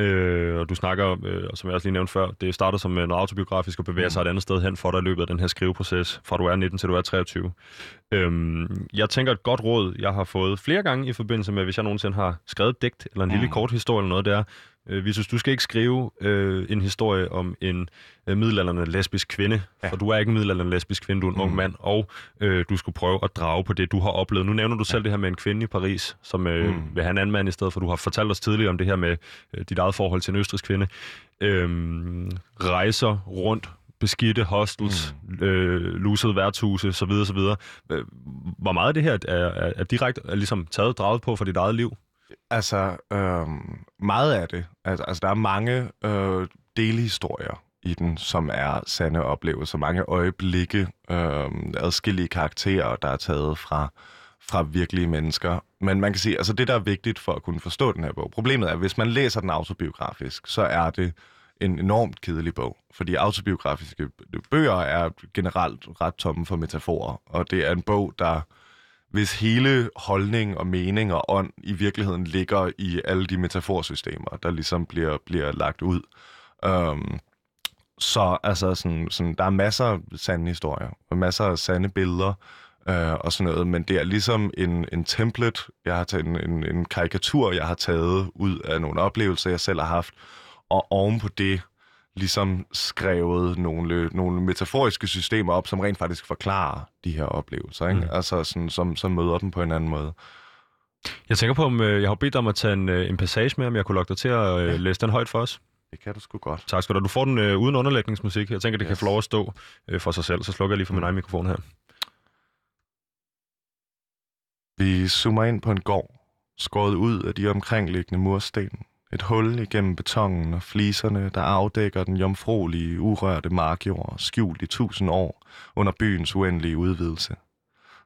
øh, og du snakker, øh, som jeg også lige nævnte før, det starter som noget autobiografisk og bevæger mm. sig et andet sted hen for dig i løbet af den her skriveproces, fra du er 19 til du er 23. Øhm, jeg tænker et godt råd, jeg har fået flere gange i forbindelse med, hvis jeg nogensinde har skrevet digt eller en mm. lille kort historie eller noget der, Øh, Vitus, du skal ikke skrive øh, en historie om en øh, middelalderne lesbisk kvinde, ja. for du er ikke en middelalderne lesbisk kvinde, du er en mm. ung mand, og øh, du skulle prøve at drage på det, du har oplevet. Nu nævner du selv det her med en kvinde i Paris, som øh, mm. vil have en anden mand i stedet for. Du har fortalt os tidligere om det her med øh, dit eget forhold til en østrisk kvinde. Øh, rejser rundt beskidte hostels, mm. øh, lusede værtshuse, så videre, så videre. Øh, hvor meget af det her er, er, er direkte er ligesom taget draget på for dit eget liv? Altså, øh, meget af det. Altså, altså der er mange øh, delhistorier i den, som er sande oplevelser. Mange øjeblikke, øh, adskillige karakterer, der er taget fra, fra virkelige mennesker. Men man kan sige, altså det, der er vigtigt for at kunne forstå den her bog, problemet er, at hvis man læser den autobiografisk, så er det en enormt kedelig bog. Fordi autobiografiske bøger er generelt ret tomme for metaforer, og det er en bog, der hvis hele holdning og mening og ånd i virkeligheden ligger i alle de metaforsystemer, der ligesom bliver, bliver lagt ud. Um, så altså, sådan, sådan, der er masser af sande historier, og masser af sande billeder, øh, og sådan noget, men det er ligesom en, en template, jeg har taget, en, en, en karikatur, jeg har taget ud af nogle oplevelser, jeg selv har haft, og oven på det ligesom skrevet nogle, nogle metaforiske systemer op, som rent faktisk forklarer de her oplevelser, ikke? Mm. Altså, sådan, som, som møder dem på en anden måde. Jeg tænker på, om øh, jeg har bedt dig om at tage en, øh, en passage med, om jeg kunne lokke dig til at øh, ja. læse den højt for os. Det kan du sgu godt. Tak skal du Du får den øh, uden underlægningsmusik. Jeg tænker, det yes. kan få lov at stå øh, for sig selv. Så slukker jeg lige for min mm. egen mikrofon her. Vi zoomer ind på en gård, skåret ud af de omkringliggende mursten. Et hul igennem betongen og fliserne, der afdækker den jomfrolige, urørte markjord, skjult i tusind år under byens uendelige udvidelse.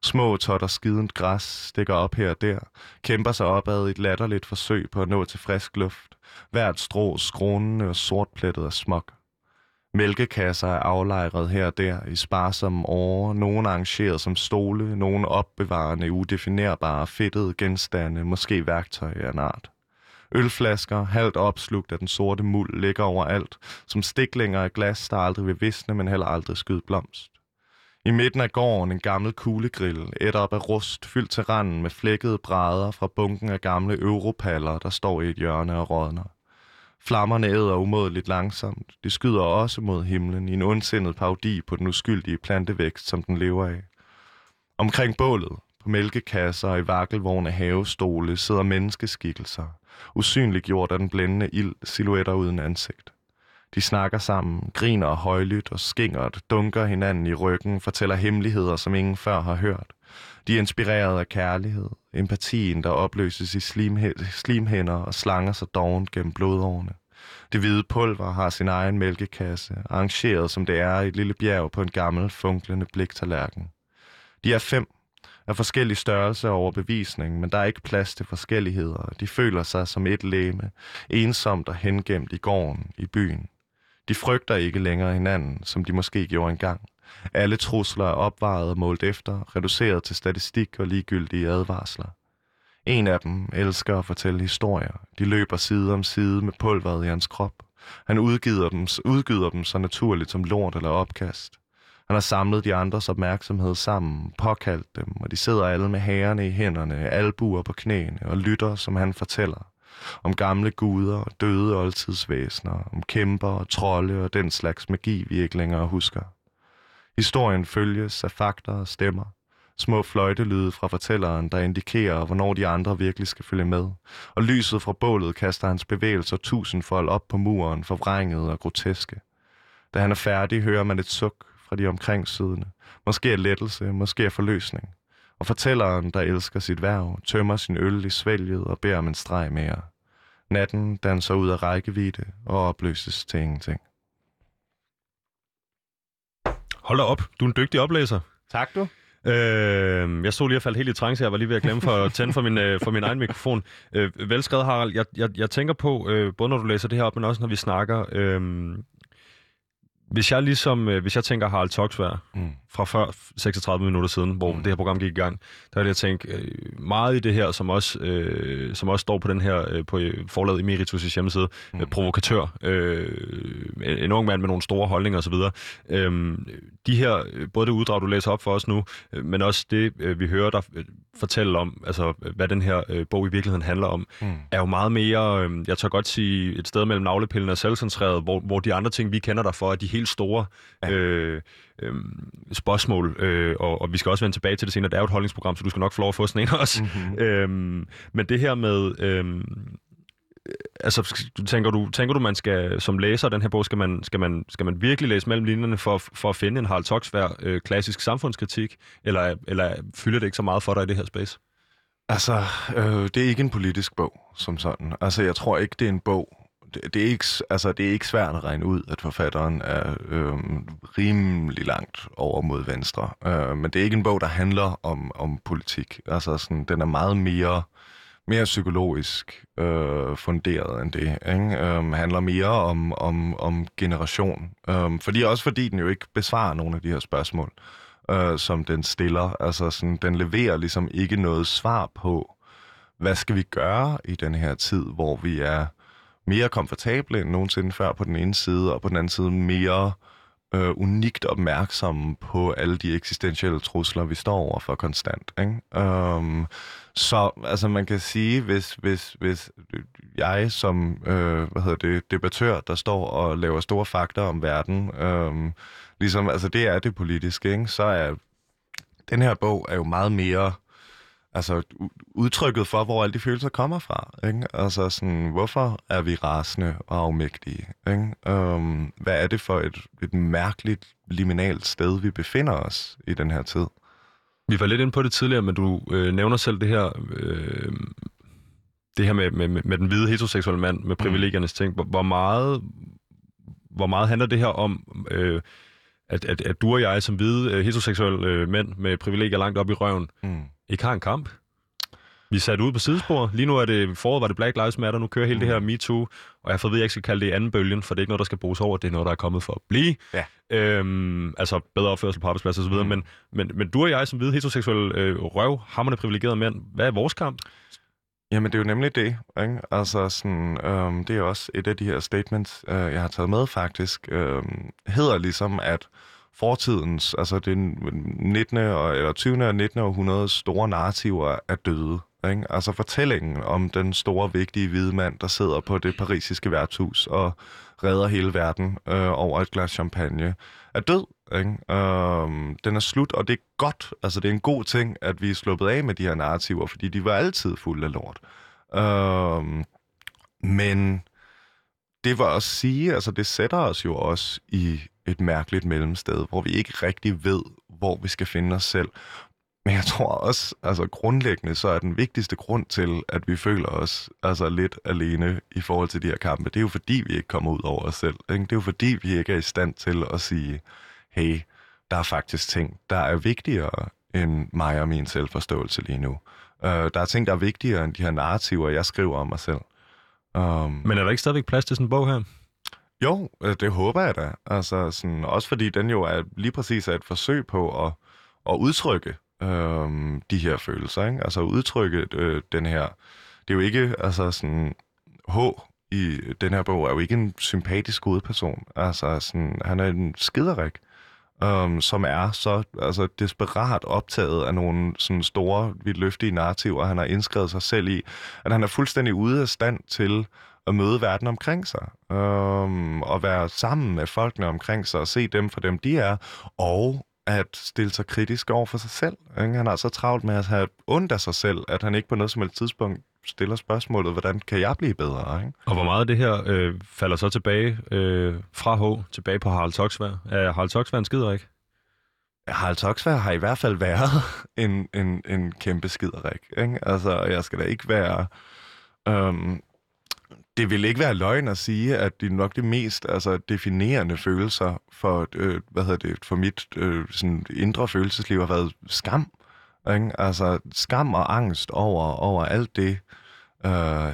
Små totter skident græs stikker op her og der, kæmper sig opad i et latterligt forsøg på at nå til frisk luft, hvert strå skrånende og sortplettet af smok. Mælkekasser er aflejret her og der i sparsomme åre, nogle arrangeret som stole, nogle opbevarende udefinerbare fedtede genstande, måske værktøj af en art. Ølflasker, halvt opslugt af den sorte muld, ligger overalt, som stiklinger af glas, der aldrig vil visne, men heller aldrig skyde blomst. I midten af gården en gammel kuglegrill, et op af rust, fyldt til randen med flækkede brædder fra bunken af gamle europaller, der står i et hjørne og rådner. Flammerne æder umådeligt langsomt. De skyder også mod himlen i en ondsindet parodi på den uskyldige plantevækst, som den lever af. Omkring bålet, på mælkekasser og i vakkelvogne havestole sidder menneskeskikkelser usynliggjort af den blændende ild, silhuetter uden ansigt. De snakker sammen, griner højlydt og skingert, dunker hinanden i ryggen, fortæller hemmeligheder, som ingen før har hørt. De er inspireret af kærlighed, empatien, der opløses i slimhænder og slanger sig dovent gennem blodårene. Det hvide pulver har sin egen mælkekasse, arrangeret som det er i et lille bjerg på en gammel, funklende bliktallerken. De er fem, af forskellig størrelse og overbevisning, men der er ikke plads til forskelligheder. De føler sig som et læme, ensomt og hengemt i gården, i byen. De frygter ikke længere hinanden, som de måske gjorde engang. Alle trusler er opvejet og målt efter, reduceret til statistik og ligegyldige advarsler. En af dem elsker at fortælle historier. De løber side om side med pulveret i hans krop. Han udgiver dem, udgyder dem så naturligt som lort eller opkast. Han har samlet de andres opmærksomhed sammen, påkaldt dem, og de sidder alle med hærene i hænderne, albuer på knæene og lytter, som han fortæller. Om gamle guder og døde oldtidsvæsener, om kæmper og trolde og den slags magi, vi ikke længere husker. Historien følges af fakter og stemmer. Små fløjtelyde fra fortælleren, der indikerer, hvornår de andre virkelig skal følge med. Og lyset fra bålet kaster hans bevægelser tusindfold op på muren, forvrænget og groteske. Da han er færdig, hører man et suk fra de omkringsiddende. Måske er lettelse, måske er forløsning. Og fortælleren, der elsker sit værv, tømmer sin øl i svælget og beder om en streg mere. Natten danser ud af rækkevidde og opløses til ingenting. Hold da op, du er en dygtig oplæser. Tak du. Øh, jeg stod lige og faldt helt i trance. Jeg var lige ved at glemme for at tænde for min, øh, for min egen mikrofon. Øh, velskrevet, Harald. Jeg, jeg, jeg tænker på, øh, både når du læser det her op, men også når vi snakker. Øh, hvis jeg ligesom, øh, hvis jeg tænker Harald Toksvær mm. fra før 36 minutter siden, hvor mm. det her program gik i gang, der vil jeg tænke øh, meget i det her, som også, øh, som også står på den her, øh, på øh, forlaget Emeritus' hjemmeside, mm. øh, provokatør, øh, en ung mand med nogle store holdninger osv. Øh, de her, både det uddrag, du læser op for os nu, øh, men også det, øh, vi hører dig øh, fortælle om, altså hvad den her øh, bog i virkeligheden handler om, mm. er jo meget mere, øh, jeg tør godt sige, et sted mellem navlepillen og selvcentreret, hvor, hvor de andre ting, vi kender dig for, er de helt store ja. øh, øh, spørgsmål, øh, og, og vi skal også vende tilbage til det senere. Det er jo et holdningsprogram, så du skal nok få lov at få sådan en også. Mm-hmm. Øh, men det her med... Øh, altså, tænker du, tænker du, man skal, som læser den her bog, skal man, skal man, skal man virkelig læse mellem linjerne for, for at finde en Harald Toksvær øh, klassisk samfundskritik, eller, eller fylder det ikke så meget for dig i det her space? Altså, øh, det er ikke en politisk bog, som sådan. Altså, jeg tror ikke, det er en bog, det, det, er ikke, altså, det er ikke svært at regne ud, at forfatteren er øh, rimelig langt over mod venstre. Øh, men det er ikke en bog, der handler om, om politik. Altså, sådan, den er meget mere mere psykologisk øh, funderet end det. Ikke? Øh, handler mere om, om, om generation. Øh, fordi også fordi den jo ikke besvarer nogle af de her spørgsmål, øh, som den stiller. Altså sådan, den leverer ligesom ikke noget svar på, hvad skal vi gøre i den her tid, hvor vi er mere komfortable end nogensinde før på den ene side, og på den anden side mere øh, unikt opmærksomme på alle de eksistentielle trusler, vi står over for konstant. Ikke? Um, så altså, man kan sige, hvis, hvis, hvis jeg som øh, hvad hedder det, debattør, der står og laver store fakta om verden, øh, ligesom, altså det er det politiske, ikke? så er den her bog er jo meget mere altså udtrykket for, hvor alle de følelser kommer fra. Ikke? Altså sådan, hvorfor er vi rasende og afmægtige? Ikke? Um, hvad er det for et, et mærkeligt, liminalt sted, vi befinder os i den her tid? Vi var lidt inde på det tidligere, men du øh, nævner selv det her, øh, det her med, med, med den hvide heteroseksuelle mand med mm. privilegiernes ting. Hvor, hvor meget, hvor meget handler det her om, øh, at, at, at du og jeg som hvide øh, heteroseksuelle øh, mænd med privilegier langt op i røven, mm. ikke har en kamp? Vi er sat ud på sidespor. Lige nu er det foråret, var det Black Lives Matter. Nu kører hele mm. det her MeToo. Og jeg får ved, at jeg ikke skal kalde det anden bølgen, for det er ikke noget, der skal bruges over. Det er noget, der er kommet for at blive. Ja. Øhm, altså bedre opførsel på arbejdspladser osv. Mm. Men, men, men du og jeg som hvide heteroseksuelle øh, røv, hammerne privilegerede mænd, hvad er vores kamp? Jamen, det er jo nemlig det. Ikke? Altså, sådan, øhm, det er også et af de her statements, øh, jeg har taget med faktisk, øh, hedder ligesom, at fortidens, altså det 19. Og, eller 20. og 19. århundredes store narrativer er døde. Ikke? Altså fortællingen om den store, vigtige hvide mand, der sidder på det parisiske værtshus og redder hele verden øh, over et glas champagne, er død. Ikke? Øhm, den er slut, og det er godt. Altså det er en god ting, at vi er sluppet af med de her narrativer, fordi de var altid fulde af lort. Øhm, men det var at sige, altså det sætter os jo også i et mærkeligt mellemsted, hvor vi ikke rigtig ved, hvor vi skal finde os selv. Men jeg tror også, altså grundlæggende, så er den vigtigste grund til, at vi føler os altså lidt alene i forhold til de her kampe, det er jo fordi, vi ikke kommer ud over os selv. Ikke? Det er jo fordi, vi ikke er i stand til at sige, hey, der er faktisk ting, der er vigtigere end mig og min selvforståelse lige nu. Uh, der er ting, der er vigtigere end de her narrativer, jeg skriver om mig selv. Um, Men er der ikke stadigvæk plads til sådan en bog her? Jo, øh, det håber jeg da. Altså, sådan, også fordi den jo er lige præcis er et forsøg på at, at udtrykke øh, de her følelser. Ikke? Altså udtrykke øh, den her... Det er jo ikke altså sådan... H i den her bog er jo ikke en sympatisk hovedperson. Altså sådan, han er en skiderik um, som er så altså, desperat optaget af nogle sådan store, vidtløftige narrativer, han har indskrevet sig selv i, at han er fuldstændig ude af stand til at møde verden omkring sig, um, og være sammen med folkene omkring sig, og se dem for dem, de er, og at stille sig kritisk over for sig selv. Ikke? Han har så travlt med at have ondt af sig selv, at han ikke på noget som helst tidspunkt stiller spørgsmålet, hvordan kan jeg blive bedre? Ikke? Og hvor meget af det her øh, falder så tilbage øh, fra H, tilbage på Harald Toksvær? Er Harald Toksvær en skiderik? Harald Toksvær har i hvert fald været en, en, en kæmpe skiderik. Ikke? Altså, jeg skal da ikke være... Øhm, det vil ikke være løgn at sige, at det er nok det mest altså, definerende følelser for, øh, hvad hedder det, for mit øh, sådan indre følelsesliv har været skam. Ikke? Altså skam og angst over, over alt det, øh,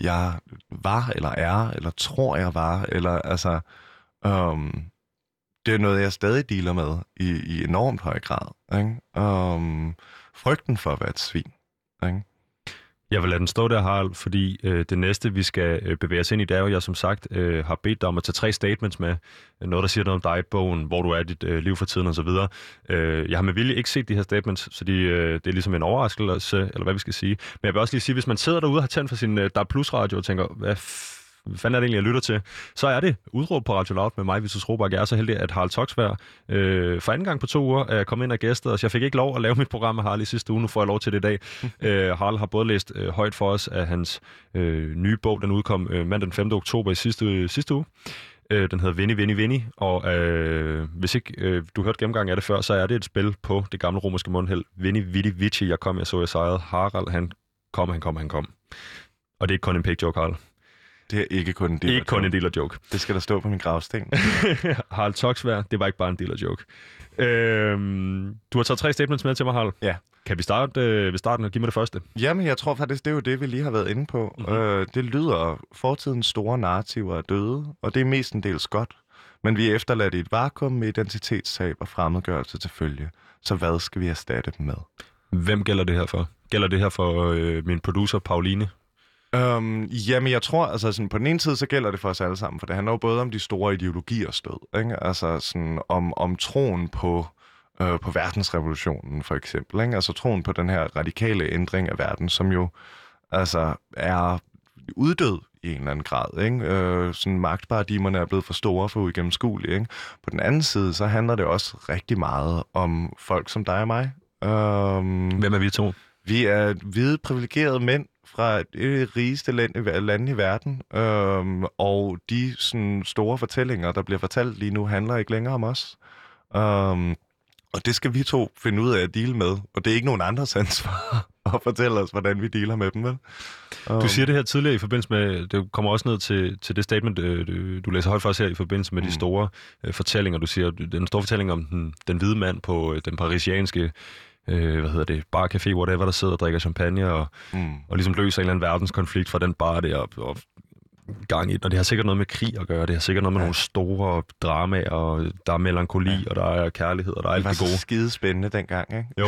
jeg var, eller er, eller tror, jeg var, eller altså... Um, det er noget, jeg stadig dealer med i, i enormt høj grad. Ikke? Um, frygten for at være et svin. Ikke? Jeg vil lade den stå der, Harald, fordi øh, det næste, vi skal øh, bevæge os ind i, det er jo, jeg som sagt øh, har bedt dig om at tage tre statements med. Noget, der siger noget om dig i bogen, hvor du er i dit øh, liv for tiden osv. Øh, jeg har med vilje ikke set de her statements, så de, øh, det er ligesom en overraskelse, eller hvad vi skal sige. Men jeg vil også lige sige, hvis man sidder derude og har tændt for sin øh, der Plus radio og tænker, hvad hvad fanden er det egentlig, jeg lytter til, så er det udråb på Radio Loud med mig, Vitus Robak. Jeg er så heldig, at Harald Toksvær øh, for anden gang på to uger er kommet ind og gæstet os. Jeg fik ikke lov at lave mit program med Harald i sidste uge, nu får jeg lov til det i dag. øh, Harald har både læst øh, højt for os af hans øh, nye bog, den udkom øh, mandag den 5. oktober i sidste, øh, sidste uge. Øh, den hedder Vinny, Vinny, Vinny, og øh, hvis ikke øh, du hørte gennemgang af det før, så er det et spil på det gamle romerske mundhæld. Vinny, Vitti, Vici, jeg kom, jeg så, jeg sejrede. Harald, han kom, han kom, han kom. Og det er ikke kun en pæk joke, Harald. Det er ikke kun en del Ikke kun en del af joke. Det skal der stå på min gravsten. Harald Toksvær, det var ikke bare en del af joke. Øhm, du har taget tre statements med til mig, Harald. Ja. Kan vi starte øh, ved starten og give mig det første? Jamen, jeg tror faktisk, det er jo det, vi lige har været inde på. Mm-hmm. Øh, det lyder, fortidens store narrativer er døde, og det er mestendels godt. Men vi er efterladt i et vakuum med identitetstab og fremmedgørelse til følge. Så hvad skal vi erstatte dem med? Hvem gælder det her for? Gælder det her for øh, min producer, Pauline? Um, jamen, jeg tror, altså sådan, på den ene side, så gælder det for os alle sammen, for det handler jo både om de store ideologier stød, ikke? Altså sådan, om, om troen på, øh, på verdensrevolutionen, for eksempel, ikke? Altså troen på den her radikale ændring af verden, som jo altså er uddød i en eller anden grad. Ikke? Øh, sådan magtparadigmerne er blevet for store for uigennemskuelige. Ikke? På den anden side, så handler det også rigtig meget om folk som dig og mig. Um, Hvem er vi to? Vi er hvide, privilegerede mænd fra det rigeste land, land i verden, øhm, og de sådan, store fortællinger, der bliver fortalt lige nu, handler ikke længere om os. Um, og det skal vi to finde ud af at dele med, og det er ikke nogen andres ansvar at fortælle os, hvordan vi dealer med dem, vel? Du siger det her tidligere i forbindelse med, det kommer også ned til, til det statement, øh, du, du læser højt for os her i forbindelse med mm. de store øh, fortællinger. Du siger, den store fortælling om den, den hvide mand på øh, den parisianske øh, hvad hedder det, bar, café, whatever, der sidder og drikker champagne og, mm. og ligesom løser en eller anden verdenskonflikt fra den bar der, og, og gang i den, og det har sikkert noget med krig at gøre, det har sikkert noget med ja. nogle store dramaer, og der er melankoli, ja. og der er kærlighed, og der er alt det gode. Det var skide spændende dengang, ikke? Jo,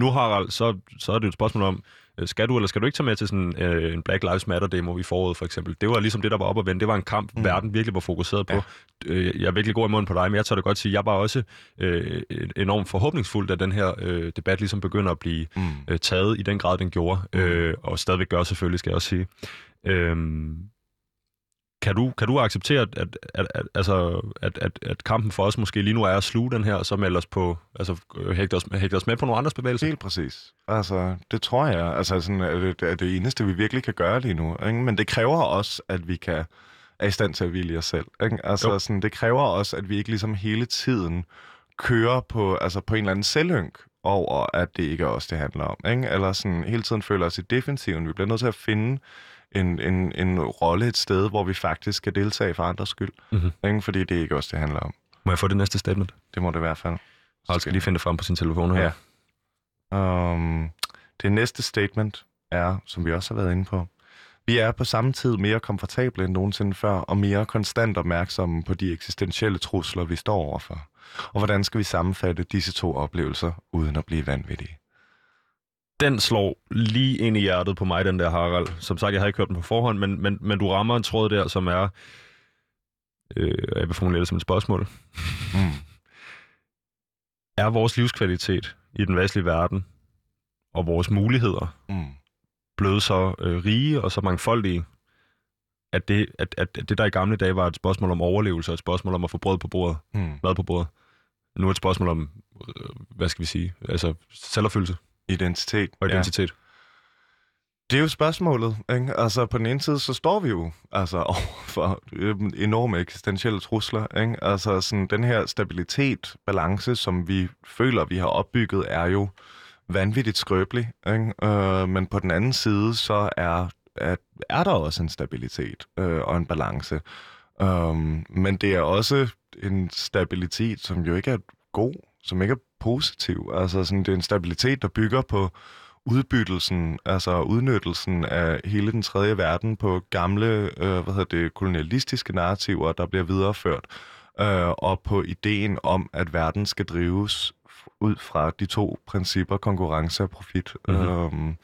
nu Harald, så, så er det et spørgsmål om, skal du eller skal du ikke tage med til sådan øh, en Black Lives Matter-demo i foråret, for eksempel? Det var ligesom det, der var op og vende. Det var en kamp, mm. verden virkelig var fokuseret på. Ja. Øh, jeg er virkelig god i munden på dig, men jeg tør det godt sige, jeg var også øh, enormt forhåbningsfuld, at den her øh, debat ligesom begynder at blive mm. øh, taget i den grad, den gjorde. Mm. Øh, og stadigvæk gør selvfølgelig, skal jeg også sige. Øh, kan du, kan du acceptere, at, at, at, at, altså, at, at, at kampen for os måske lige nu er at sluge den her, og så melde os på, altså hægte os, hægte os med på nogle andres bevægelser? Helt præcis. Altså, det tror jeg. Altså, sådan, er det, er det eneste, vi virkelig kan gøre lige nu. Ikke? Men det kræver også, at vi kan er i stand til at hvile os selv. Ikke? Altså, sådan, det kræver også, at vi ikke ligesom hele tiden kører på, altså på en eller anden selvynk over, at det ikke er os, det handler om. Ikke? Eller sådan hele tiden føler os i defensiven. Vi bliver nødt til at finde en, en, en rolle et sted, hvor vi faktisk skal deltage for andres skyld. Mm-hmm. Ikke? Fordi det er ikke også det handler om. Må jeg få det næste statement? Det må det i hvert fald. Jeg skal lige finde det frem på sin telefon her. Ja. Um, det næste statement er, som vi også har været inde på, vi er på samme tid mere komfortable end nogensinde før, og mere konstant opmærksomme på de eksistentielle trusler, vi står overfor. Og hvordan skal vi sammenfatte disse to oplevelser, uden at blive vanvittige? Den slår lige ind i hjertet på mig, den der Harald. Som sagt, jeg har ikke hørt den på forhånd, men, men, men du rammer en tråd der, som er... Øh, jeg vil formulere det som et spørgsmål. Mm. er vores livskvalitet i den vestlige verden og vores muligheder Mm. blevet så øh, rige og så mangfoldige, at det, at, at det, der i gamle dage var et spørgsmål om overlevelse og et spørgsmål om at få brød på bordet, Mm. mad på bordet, nu er et spørgsmål om, øh, hvad skal vi sige, altså selvopfyldelse Identitet. og identitet. Ja. Det er jo spørgsmålet. Ikke? Altså, på den ene side, så står vi jo altså, over for øh, enorme eksistentielle trusler. Ikke? Altså, sådan, den her stabilitet, balance, som vi føler, vi har opbygget, er jo vanvittigt skrøbelig. Ikke? Øh, men på den anden side, så er, er, er der også en stabilitet øh, og en balance. Um, men det er også en stabilitet, som jo ikke er god, som ikke er positiv. Altså, sådan, det er en stabilitet, der bygger på udbyttelsen, altså udnyttelsen af hele den tredje verden på gamle, øh, hvad hedder det, kolonialistiske narrativer, der bliver videreført, øh, og på ideen om, at verden skal drives ud fra de to principper, konkurrence og profit. Mhm. Mm-hmm. Um,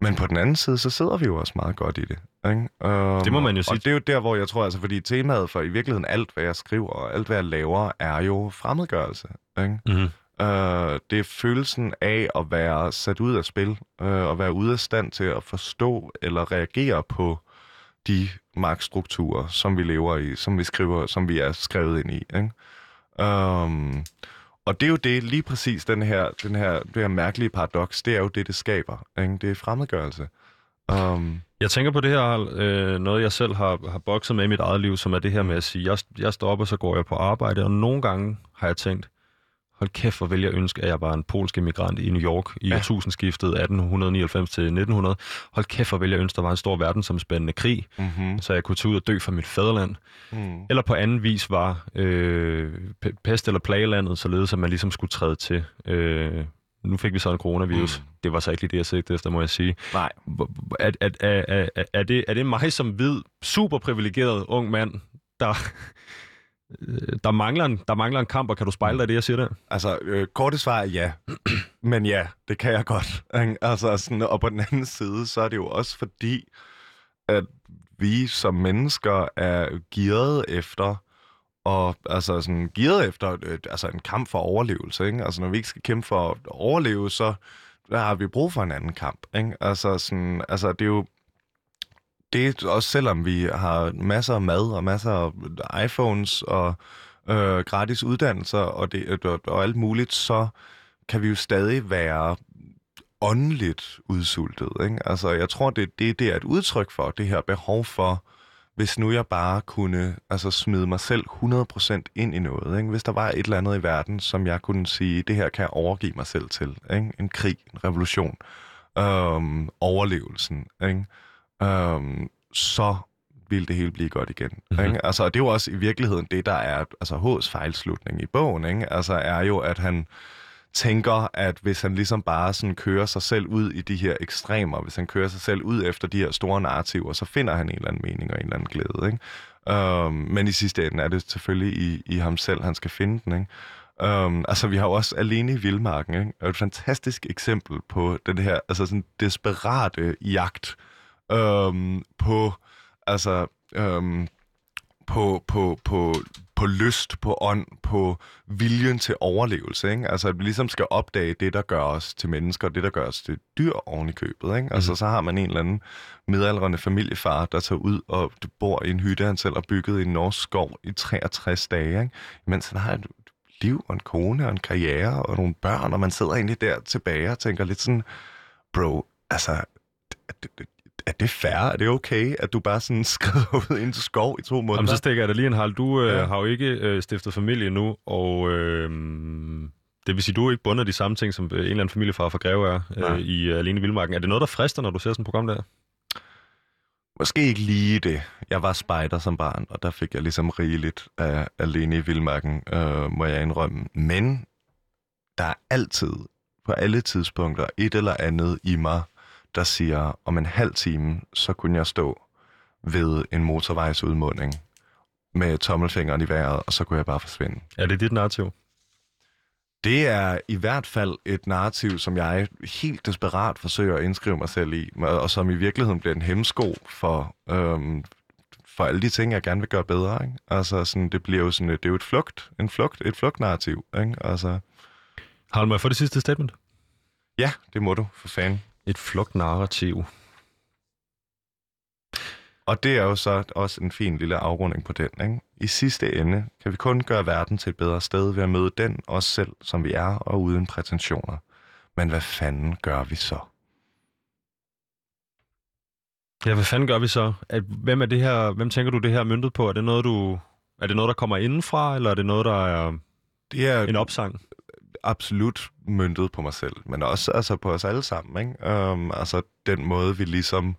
men på den anden side, så sidder vi jo også meget godt i det. Ikke? Um, Det må man jo sige. Og det er jo der, hvor jeg tror, altså, fordi temaet for i virkeligheden alt, hvad jeg skriver, og alt, hvad jeg laver, er jo fremmedgørelse. Ikke? Mm-hmm. Uh, det er følelsen af at være sat ud af spil, uh, og være ude af stand til at forstå eller reagere på de magtstrukturer, som vi lever i, som vi skriver, som vi er skrevet ind i. Ikke? Um, og det er jo det, lige præcis den her, den her, det her mærkelige paradoks, det er jo det, det skaber. Ikke? Det er fremmedgørelse. Um, Jeg tænker på det her, øh, noget jeg selv har, har bokset med i mit eget liv, som er det her med at sige, jeg, jeg står op, og så går jeg på arbejde, og nogle gange har jeg tænkt, hold kæft, hvor vil jeg ønske, at jeg var en polsk emigrant i New York i Ja. årtusindskiftet 1899 til 1900. Hold kæft, hvor vil jeg ønske, der var en stor verdensomspændende krig, mm-hmm. så jeg kunne tage ud og dø for mit fædreland. mm. Eller på anden vis var øh, pe- pest eller plagelandet, således at man ligesom skulle træde til. Øh, nu fik vi så en coronavirus. Mm. Det var så ikke lige det, jeg sigtede efter, må jeg sige. Nej. Er, er, er, er, er, det, er det mig som hvid, super privilegeret ung mand, der, Øh, der, mangler en, der mangler en kamp, og kan du spejle dig i det, jeg siger der? Altså, øh, korte svar er ja. Men ja, det kan jeg godt. Altså, sådan, og på den anden side, så er det jo også fordi, at vi som mennesker er gearet efter og altså sådan gearet efter øh, altså en kamp for overlevelse, ikke? Altså når vi ikke skal kæmpe for at overleve, så der har vi brug for en anden kamp, ikke? Altså sådan, altså det er jo det også selvom vi har masser af mad og masser af iPhones og øh, gratis uddannelser og, det, øh, og, og alt muligt, så kan vi jo stadig være åndeligt udsultet. Ikke? Altså, jeg tror, det, det, det er et udtryk for det her behov for, hvis nu jeg bare kunne altså, smide mig selv 100% ind i noget. Ikke? Hvis der var et eller andet i verden, som jeg kunne sige, det her kan jeg overgive mig selv til. Ikke? En krig, en revolution, øhm, overlevelsen. Ikke? Øhm, så vil det hele blive godt igen. Mhm. Mm-hmm. Ikke? Altså, og det er jo også i virkeligheden det, der er altså H's fejlslutning i bogen. Ikke? Altså er jo, at han tænker, at hvis han ligesom bare sådan kører sig selv ud i de her ekstremer, hvis han kører sig selv ud efter de her store narrativer, så finder han en eller anden mening og en eller anden glæde. Ikke? Um, men i sidste ende er det selvfølgelig i, i ham selv, han skal finde den. Ikke? Um, altså, vi har jo også Alene i Vildmarken, ikke? Et fantastisk eksempel på den her altså sådan desperate jagt um, på, altså, um, på, på, på, på lyst, på ånd, på viljen til overlevelse. Ikke? Altså, at vi ligesom skal opdage det, der gør os til mennesker, og det, der gør os til dyr oven i købet. Ikke? Altså, så har man en eller anden midaldrende familiefar, der tager ud og bor i en hytte, han selv har bygget i en norsk skov i 63 dage. Ikke? Mens han har et liv og en kone og en karriere og nogle børn, og man sidder egentlig der tilbage og tænker lidt sådan, bro, altså, er det, er det fair? Er det okay, at du bare sådan skrider ud i en skov i to måneder? Jamen, så stikker jeg dig lige en halv. Du øh, Ja. har jo ikke øh, stiftet familie nu, og øh, det vil sige, du er ikke bundet af de samme ting, som øh, en eller anden familiefar fra Greve er øh, i øh, Alene i Vildmarken. Er det noget, der frister, når du ser sådan et program der? Måske ikke lige det. Jeg var spejder som barn, og der fik jeg ligesom rigeligt af alene i vildmarken, øh, må jeg indrømme. Men der er altid, på alle tidspunkter, et eller andet i mig, der siger, om en halv time, så kunne jeg stå ved en motorvejsudmunding med tommelfingeren i vejret, og så kunne jeg bare forsvinde. Er det dit narrativ? Det er i hvert fald et narrativ, som jeg helt desperat forsøger at indskrive mig selv i, og som i virkeligheden bliver en hemsko for øhm, for alle de ting, jeg gerne vil gøre bedre. Ikke? Altså, sådan, det bliver jo sådan, det er jo et flugt, en flugt, et flugtnarrativ. Ikke? Altså, Har du mig for det sidste statement? ja, det må du, for fanden. Et flugtnarrativ. Og det er jo så også en fin lille afrunding på den. Ikke? I sidste ende kan vi kun gøre verden til et bedre sted ved at møde den, os selv, som vi er, og uden prætensioner. Men hvad fanden gør vi så? Ja, hvad fanden gør vi så? At, hvem er det her, hvem tænker du det her er møntet på? Er det noget, du, er det noget, der kommer indenfra, eller er det noget, der er Det er en opsang? Absolut møntet på mig selv, men også altså, på os alle sammen. Ikke? Øhm, altså den måde, vi ligesom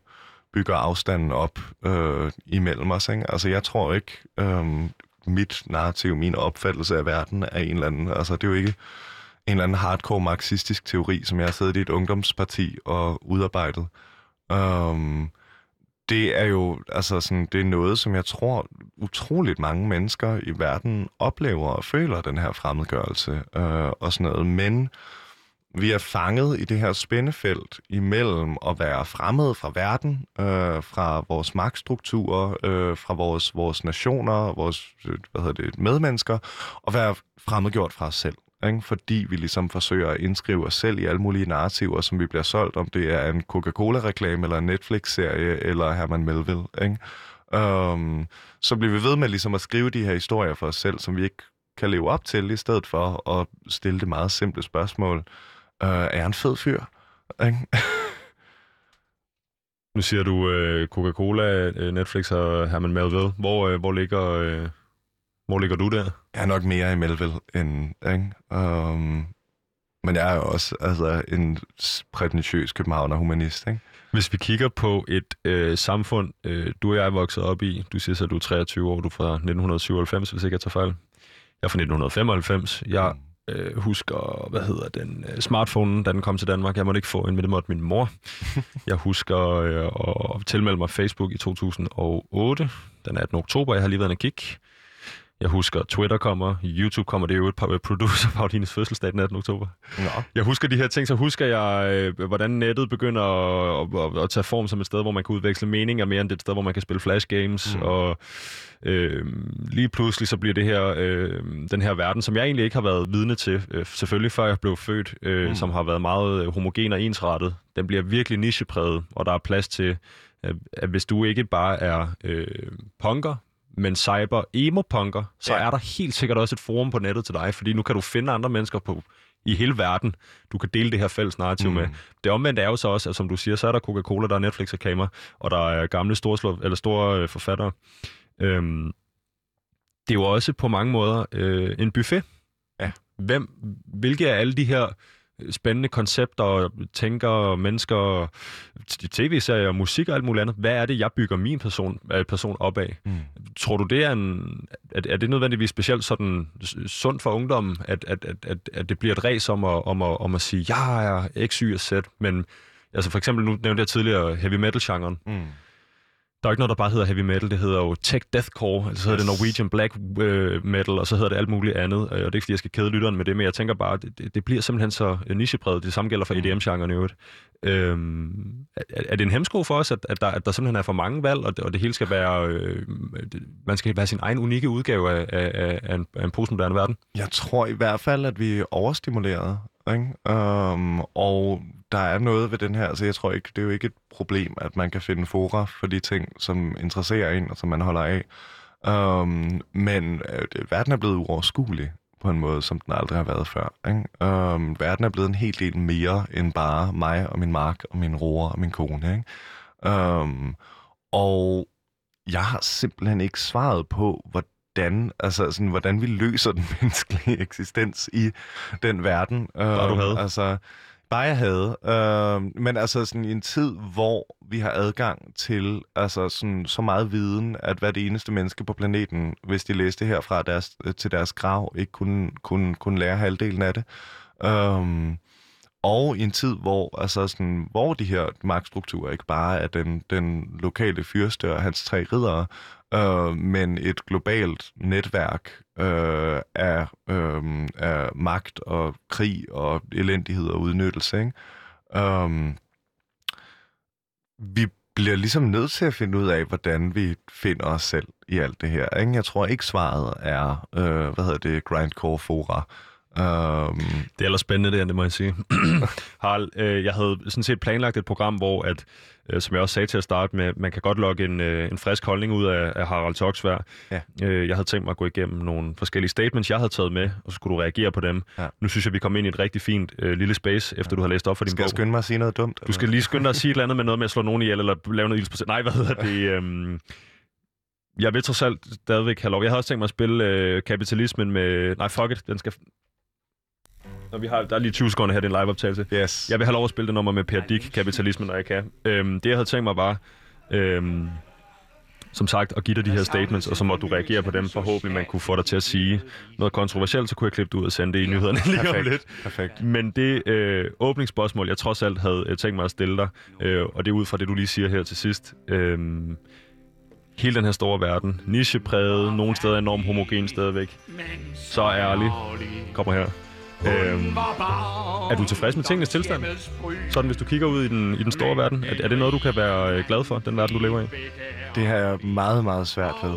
bygger afstanden op øh, imellem os. Ikke? Altså jeg tror ikke, øh, mit narrativ, min opfattelse af verden er en eller anden, altså det er jo ikke en eller anden hardcore marxistisk teori, som jeg har siddet i et ungdomsparti og udarbejdet. Um, det er jo altså sådan, det er noget, som jeg tror utroligt mange mennesker i verden oplever og føler den her fremmedgørelse øh, og sådan noget. Men vi er fanget i det her spændefelt imellem at være fremmede fra verden, øh, fra vores magtstrukturer, øh, fra vores, vores nationer, vores øh, hvad hedder det, medmennesker, og være fremmedgjort fra os selv. Ikke? Fordi vi ligesom forsøger at indskrive os selv i alle mulige narrativer, som vi bliver solgt, om det er en Coca-Cola-reklame, eller en Netflix-serie, eller Herman Melville. Ikke? Um, så bliver vi ved med ligesom at skrive de her historier for os selv, som vi ikke kan leve op til, i stedet for at stille det meget simple spørgsmål. Uh, er jeg en fed fyr? Ikke? Nu siger du øh, Coca-Cola, øh, Netflix og Herman Melville. Hvor, øh, hvor, ligger, øh, hvor ligger du der? Jeg er nok mere i Melville end... Ikke? Um, men jeg er jo også altså, en prætentiøs københavner humanist. Ikke? Hvis vi kigger på et øh, samfund, øh, du og jeg er vokset op i, du siger så, at du er 23 år, du er fra 1997, hvis ikke jeg tager fejl. Jeg er fra 1995. Jeg øh, husker, hvad hedder den, øh, smartphone, da den kom til Danmark. Jeg måtte ikke få en, men det måtte min mor. jeg husker øh, at tilmelde mig Facebook i 2008, den 18. oktober. Jeg har lige været en kig. Jeg husker, Twitter kommer, YouTube kommer, det er jo et par producer på Audines fødselsdag den 18. oktober. Nå. Jeg husker de her ting, så husker jeg, øh, hvordan nettet begynder at, at, at tage form som et sted, hvor man kan udveksle meninger mere end det et sted, hvor man kan spille flash games. Mm. Og øh, lige pludselig så bliver det her, øh, den her verden, som jeg egentlig ikke har været vidne til, øh, selvfølgelig før jeg blev født, øh, mm. som har været meget homogen og ensrettet, den bliver virkelig nichepræget, og der er plads til, at, at hvis du ikke bare er øh, punker, men cyber emo-punker, så Ja. er der helt sikkert også et forum på nettet til dig, fordi nu kan du finde andre mennesker på i hele verden, du kan dele det her fælles narrativ mm. med. Det omvendt er jo så også, at som du siger, så er der Coca-Cola, der er Netflix-reklamer, og der er gamle store, eller store øh, forfattere. Øhm, det er jo også på mange måder øh, en buffet. Ja. Hvem, hvilke af alle de her spændende koncepter, tænker, mennesker, tv-serier, musik og alt muligt andet, hvad er det, jeg bygger min person, øh, person op af? Mm. Tror du, det er en... Er, er det nødvendigvis specielt sådan sundt for ungdommen, at, at, at, at, at det bliver et ræs om at, om, at, om at sige, jeg er X, Y og Z, men altså for eksempel, nu nævnte jeg tidligere heavy metal-genren. Mm. Der er ikke noget, der bare hedder heavy metal, det hedder jo tech deathcore, altså så hedder det Yes. Norwegian black øh, metal, og så hedder det alt muligt andet. Øh, Og det er ikke, fordi jeg skal kede lytteren med det, men jeg tænker bare, det, det, det bliver simpelthen så nichepræget. Det samme gælder for Mm. EDM-genren i øvrigt. Øhm, er, er det en hemsko for os, at, at, der, at der simpelthen er for mange valg, og det, og det hele skal være... Øh, det, man skal være sin egen unikke udgave af, af, af, en, af en postmoderne verden? Jeg tror i hvert fald, at vi er overstimuleret. Ikke? Um, og der er noget ved den her, altså jeg tror ikke, det er jo ikke et problem, at man kan finde fora for de ting, som interesserer en, og som man holder af. Um, men øh, verden er blevet uoverskuelig på en måde, som den aldrig har været før. Ikke? Um, verden er blevet en hel del mere end bare mig og min mark og min roer og min kone. Ikke? Um, og jeg har simpelthen ikke svaret på, hvordan, altså sådan, hvordan vi løser den menneskelige eksistens i den verden. Bare du havde. Altså, bare jeg havde. Øh, men altså sådan i en tid, hvor vi har adgang til altså sådan, så meget viden, at hver det eneste menneske på planeten, hvis de læste herfra deres, til deres grav, ikke kunne, kunne, kunne lære halvdelen af det. Øh, og i en tid, hvor, altså sådan, hvor de her magtstrukturer ikke bare er den, den lokale fyrste og hans tre riddere, øh, men et globalt netværk øh, af, øh, af magt og krig og elendighed og udnyttelse. Ikke? Øh, vi bliver ligesom nødt til at finde ud af, hvordan vi finder os selv i alt det her. Ikke? Jeg tror ikke svaret er, øh, hvad hedder det, grindcore fora. Um... Det er ellers spændende, det, det må jeg sige. Harald, øh, jeg havde sådan set planlagt et program, hvor, at, øh, som jeg også sagde til at starte med, man kan godt logge en, øh, en frisk holdning ud af, af Harald Toksvær. Ja. Øh, jeg havde tænkt mig at gå igennem nogle forskellige statements, jeg havde taget med, og så skulle du reagere på dem. Ja. Nu synes jeg, vi kom ind i et rigtig fint øh, lille space, efter ja. du har læst op for din skal bog. Skal jeg skynde mig at sige noget dumt? Du skal lige skynde dig at sige et eller andet med noget med at slå nogen ihjel, eller lave noget ildsprocent. Nej, hvad hedder det? Øh, jeg vil trods alt stadigvæk have lov. Jeg havde også tænkt mig at spille øh, kapitalismen med... Nej, fuck it. Den skal, når vi har, der er lige 20 sekunder her, det er en live-optagelse. Yes. Jeg vil have lov at spille det nummer med Per Dick, Kapitalismen, når jeg kan. Øhm, det, jeg havde tænkt mig, var... Øhm, som sagt, at give dig de her statements, og så må du reagere på dem. Forhåbentlig man kunne få dig til at sige noget kontroversielt, så kunne jeg klippe det ud og sende det i nyhederne lige Perfekt. om lidt. Perfekt. Men det øh, åbningsspørgsmål, jeg trods alt havde øh, tænkt mig at stille dig, øh, og det er ud fra det, du lige siger her til sidst. Øh, hele den her store verden, nichepræget, nogle steder enormt homogen stadigvæk. Så ærlig. Kommer her. Øhm, er du tilfreds med tingenes tilstand? Sådan, hvis du kigger ud i den, i den store verden, er, er det noget, du kan være øh, glad for, den verden, du lever i? Det har jeg meget, meget svært ved.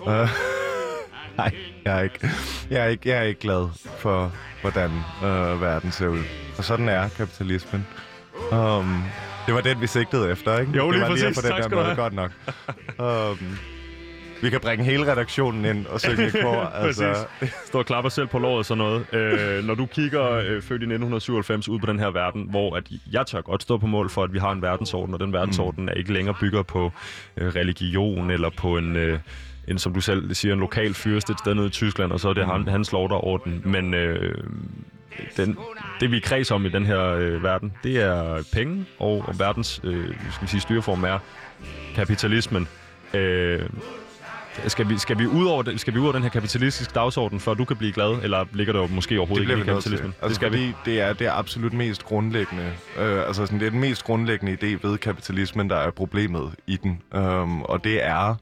Uh, nej, jeg er, ikke, jeg, er ikke, jeg er ikke glad for, hvordan uh, verden ser ud. Og sådan er kapitalismen. Um, det var den, vi sigtede efter, ikke? Jo, lige det var præcis. Lige på den tak der måde, godt nok. Um, vi kan bringe hele redaktionen ind og synge i kor. altså. Stå og klapper selv på låret og sådan noget. Øh, når du kigger øh, født i 1997 ud på den her verden, hvor at jeg tør godt stå på mål for, at vi har en verdensorden, og den verdensorden mm. er ikke længere bygger på øh, religion eller på en... Øh, en, som du selv siger, en lokal fyrste et sted nede i Tyskland, og så er det mm. hans lov, der er orden. Men øh, den, det, vi kredser om i den her øh, verden, det er penge, og, og verdens øh, skal vi sige, styreform er kapitalismen. Øh, skal vi, skal vi ud over, skal vi ud over den her kapitalistiske dagsorden, for at du kan blive glad, eller ligger der jo måske overhovedet ikke i kapitalismen? Altså, det skal fordi vi. det er det er absolut mest grundlæggende. Øh, altså sådan, det er den mest grundlæggende idé ved kapitalismen, der er problemet i den. Um, og det er,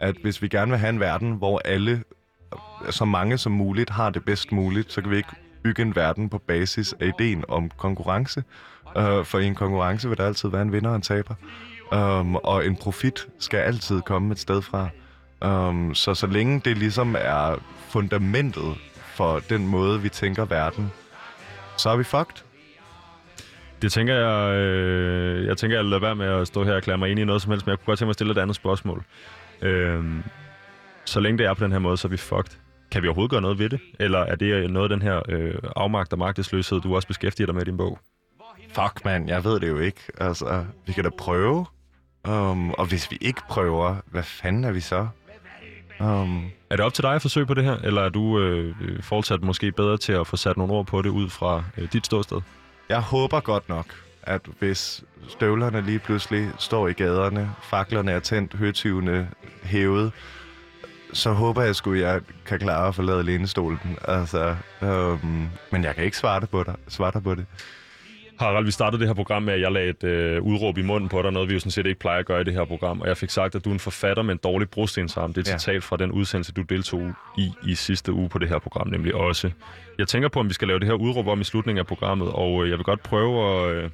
at hvis vi gerne vil have en verden, hvor alle, så mange som muligt, har det bedst muligt, så kan vi ikke bygge en verden på basis af ideen om konkurrence. Uh, for i en konkurrence vil der altid være en vinder og en taber. Um, og en profit skal altid komme et sted fra. Um, så så længe det ligesom er fundamentet for den måde, vi tænker verden, så er vi fucked. Det tænker jeg, øh, jeg tænker, jeg lader være med at stå her og klæde mig ind i noget som helst, men jeg kunne godt tænke mig at stille et andet spørgsmål. Øh, så længe det er på den her måde, så er vi fucked. Kan vi overhovedet gøre noget ved det? Eller er det noget af den her øh, afmagt og magtesløshed, du også beskæftiger dig med i din bog? Fuck, man, jeg ved det jo ikke. Altså, vi kan da prøve. Um, og hvis vi ikke prøver, hvad fanden er vi så? Um, er det op til dig at forsøge på det her, eller er du øh, fortsat måske bedre til at få sat nogle ord på det ud fra øh, dit ståsted? Jeg håber godt nok, at hvis støvlerne lige pludselig står i gaderne, faklerne er tændt, høtyvene hævet, så håber jeg sgu, at jeg kan klare at forlade lænestolen. Altså, um, men jeg kan ikke svare dig på, dig, svare dig på det. Harald, vi startede det her program med, at jeg lagde et øh, udråb i munden på dig, noget vi jo sådan set ikke plejer at gøre i det her program, og jeg fik sagt, at du er en forfatter med en dårlig brostensarm. Det er et ja. citat fra den udsendelse, du deltog i i sidste uge på det her program, nemlig også. Jeg tænker på, om vi skal lave det her udråb om i slutningen af programmet, og øh, jeg vil godt prøve at øh,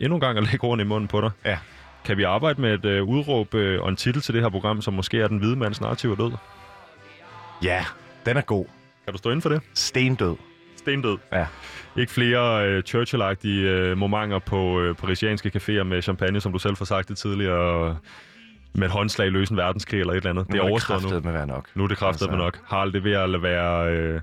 endnu en gang at lægge ordene i munden på dig. Ja. Kan vi arbejde med et øh, udråb øh, og en titel til det her program, som måske er den hvide mands narrativ er død? Ja, den er god. Kan du stå inden for det? Stendød. Stendød? Ja. Ikke flere øh, Churchill-agtige øh, momenter på øh, parisianske caféer med champagne, som du selv har sagt det tidligere, med et håndslag løse en verdenskrig eller et eller andet. Nu det er overstået nu. med være nok. Nu er det kraftet altså. med nok. Harald, det vil jeg lade være... Øh,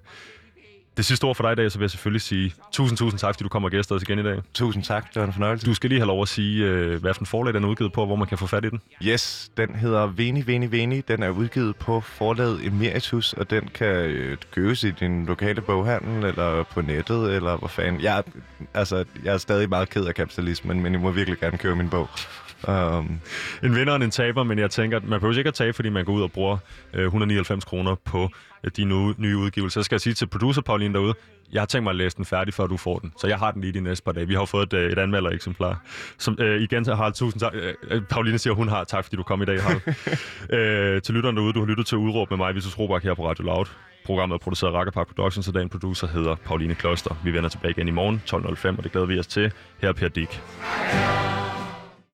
det sidste ord for dig i dag, så vil jeg selvfølgelig sige tusind, tusind tak, fordi du kommer og gæster os igen i dag. Tusind tak, det var en fornøjelse. Du skal lige have lov at sige, øh, hvad for en forlag den er udgivet på, hvor man kan få fat i den. Yes, den hedder Veni, Veni, Veni. Den er udgivet på forlaget Emeritus, og den kan øh, købes i din lokale boghandel, eller på nettet, eller hvor fanden. Jeg, altså, jeg er stadig meget ked af kapitalismen, men I må virkelig gerne købe min bog. Um, en vinder og en taber, men jeg tænker, at man behøver ikke at tabe, fordi man går ud og bruger øh, 199 kroner på øh, de nye, nye udgivelser. Så skal jeg sige til producer Pauline derude, jeg har tænkt mig at læse den færdig, før du får den. Så jeg har den lige de næste par dage. Vi har fået et, øh, et anmeldereksemplar. Som, øh, igen Harald, tusind tak. Øh, øh, Pauline siger, hun har. Tak, fordi du kom i dag, Harald. øh, til lytteren derude, du har lyttet til Udråb med mig, Vitus Robak, her på Radio Loud. Programmet er produceret af Rakkerpark Productions, og dagens producer hedder Pauline Kloster. Vi vender tilbage igen i morgen 12.05, og det glæder vi os til. Her er Per Dick.